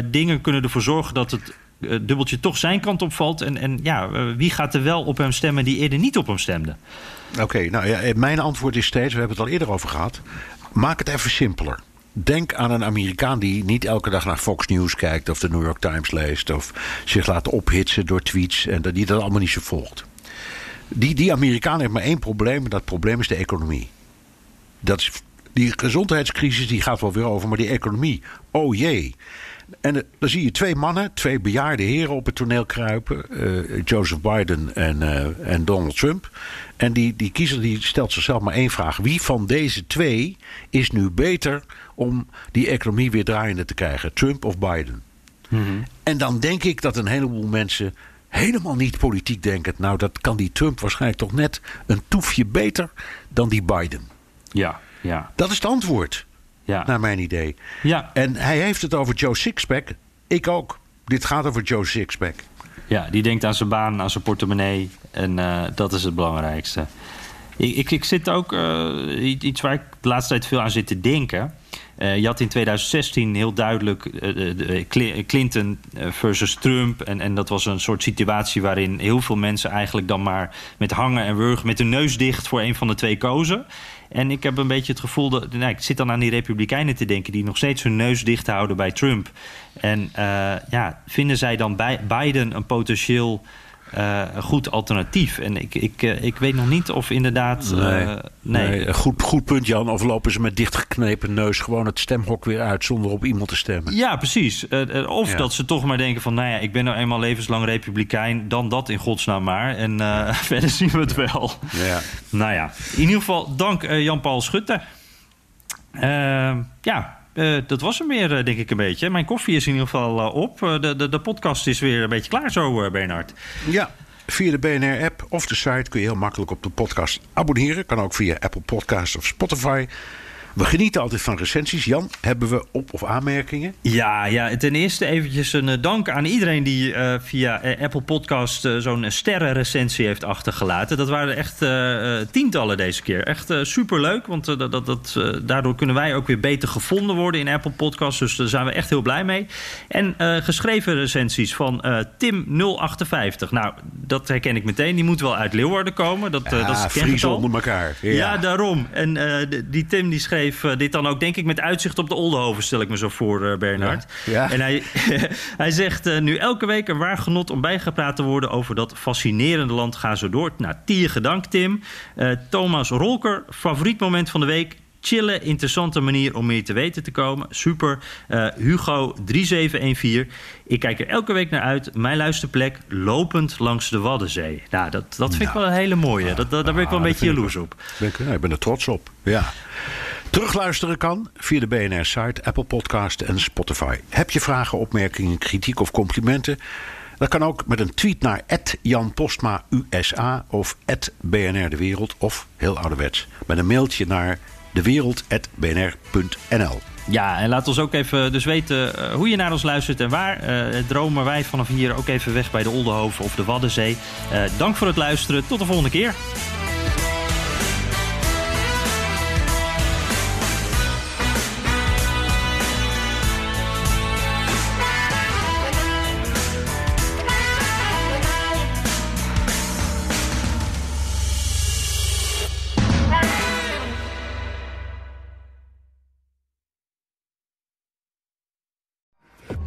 dingen kunnen ervoor zorgen dat het dubbeltje toch zijn kant opvalt. En, en ja, wie gaat er wel op hem stemmen die eerder niet op hem stemde? Oké, nou ja, mijn antwoord is steeds, we hebben het al eerder over gehad. Maak het even simpeler. Denk aan een Amerikaan die niet elke dag naar Fox News kijkt of de New York Times leest of zich laat ophitsen door tweets en die dat allemaal niet zo volgt. Die, die Amerikaan heeft maar één probleem en dat probleem is de economie. Dat is, die gezondheidscrisis die gaat wel weer over, maar die economie, oh jee. En eh, dan zie je twee mannen, twee bejaarde heren op het toneel kruipen. Uh, Joseph Biden en, uh, en Donald Trump. En die, die kiezer die stelt zichzelf maar één vraag. Wie van deze twee is nu beter om die economie weer draaiende te krijgen? Trump of Biden? Mm En dan denk ik dat een heleboel mensen helemaal niet politiek denken. Nou, dat kan die Trump waarschijnlijk toch net een toefje beter dan die Biden. Ja, ja. Dat is het antwoord. Ja. Naar mijn idee. Ja. En hij heeft het over Joe Sixpack. Ik ook. Dit gaat over Joe Sixpack. Ja, die denkt aan zijn baan, aan zijn portemonnee. En uh, dat is het belangrijkste. Ik, ik, ik zit ook uh, iets waar ik de laatste tijd veel aan zit te denken. Uh, je had in 2016 heel duidelijk uh, Clinton versus Trump. En, en dat was een soort situatie waarin heel veel mensen eigenlijk dan maar met hangen en wurgen, met hun neus dicht voor een van de twee kozen. En ik heb een beetje het gevoel dat. Nou, ik zit dan aan die Republikeinen te denken die nog steeds hun neus dicht houden bij Trump. En ja, vinden zij dan bij Biden een potentieel uh, een goed alternatief. En ik, ik, uh, ik weet nog niet of inderdaad. Uh, nee, nee. Goed, goed punt, Jan. Of lopen ze met dichtgeknepen neus gewoon het stemhok weer uit zonder op iemand te stemmen? Ja, precies. of ja. dat ze toch maar denken: van nou ja, ik ben nou eenmaal levenslang Republikein. Dan dat in godsnaam maar. En [laughs] verder zien we het wel. Ja. Nou ja, in ieder geval dank Jan-Paul Schutte. ja. Uh, dat was hem weer, uh, denk ik een beetje. Mijn koffie is in ieder geval uh, op. de, de, de podcast is weer een beetje klaar zo, Bernard. Ja, via de BNR-app of de site kun je heel makkelijk op de podcast abonneren. Kan ook via Apple Podcasts of Spotify. We genieten altijd van recensies. Jan, hebben we op- of aanmerkingen? Ja, ja, ten eerste eventjes een dank aan iedereen die uh, via Apple Podcast uh, zo'n sterrenrecensie heeft achtergelaten. Dat waren echt uh, tientallen deze keer. Echt superleuk, want dat, dat, dat, daardoor kunnen wij ook weer beter gevonden worden in Apple Podcasts. Dus daar zijn we echt heel blij mee. En geschreven recensies van Tim058. Nou, dat herken ik meteen. Die moet wel uit Leeuwarden komen. Dat, ja, dat is onder elkaar. Ja, ja daarom. En die Tim die schreef schreef uh, dit dan ook, denk ik, met uitzicht op de Oldenhoven, stel ik me zo voor, uh, Bernard. Ja. ja. En hij, [laughs] hij zegt uh, nu elke week een waar genot om bijgepraat te worden over dat fascinerende land. Ga zo door. Nou, tier gedankt, Tim. Thomas Rolker, favoriet moment van de week chille, interessante manier om meer te weten te komen. Super. Uh, Hugo 3714. Ik kijk er elke week naar uit. Mijn luisterplek lopend langs de Waddenzee. Nou, dat, dat vind nou, ik wel een hele mooie. Dat, dat, daar ben ik wel een beetje jaloers op. Ben ik, ik ben er trots op. Ja. Terugluisteren kan via de BNR-site, Apple Podcast en Spotify. Heb je vragen, opmerkingen, kritiek of complimenten? Dat kan ook met een tweet naar Jan Postma USA of BNR De Wereld of heel ouderwets met een mailtje naar dewereld.bnr.nl. Ja, en laat ons ook even dus weten uh, hoe je naar ons luistert en waar. Uh, dromen wij vanaf hier ook even weg bij de Oldenhoven of de Waddenzee. Uh, dank voor het luisteren. Tot de volgende keer.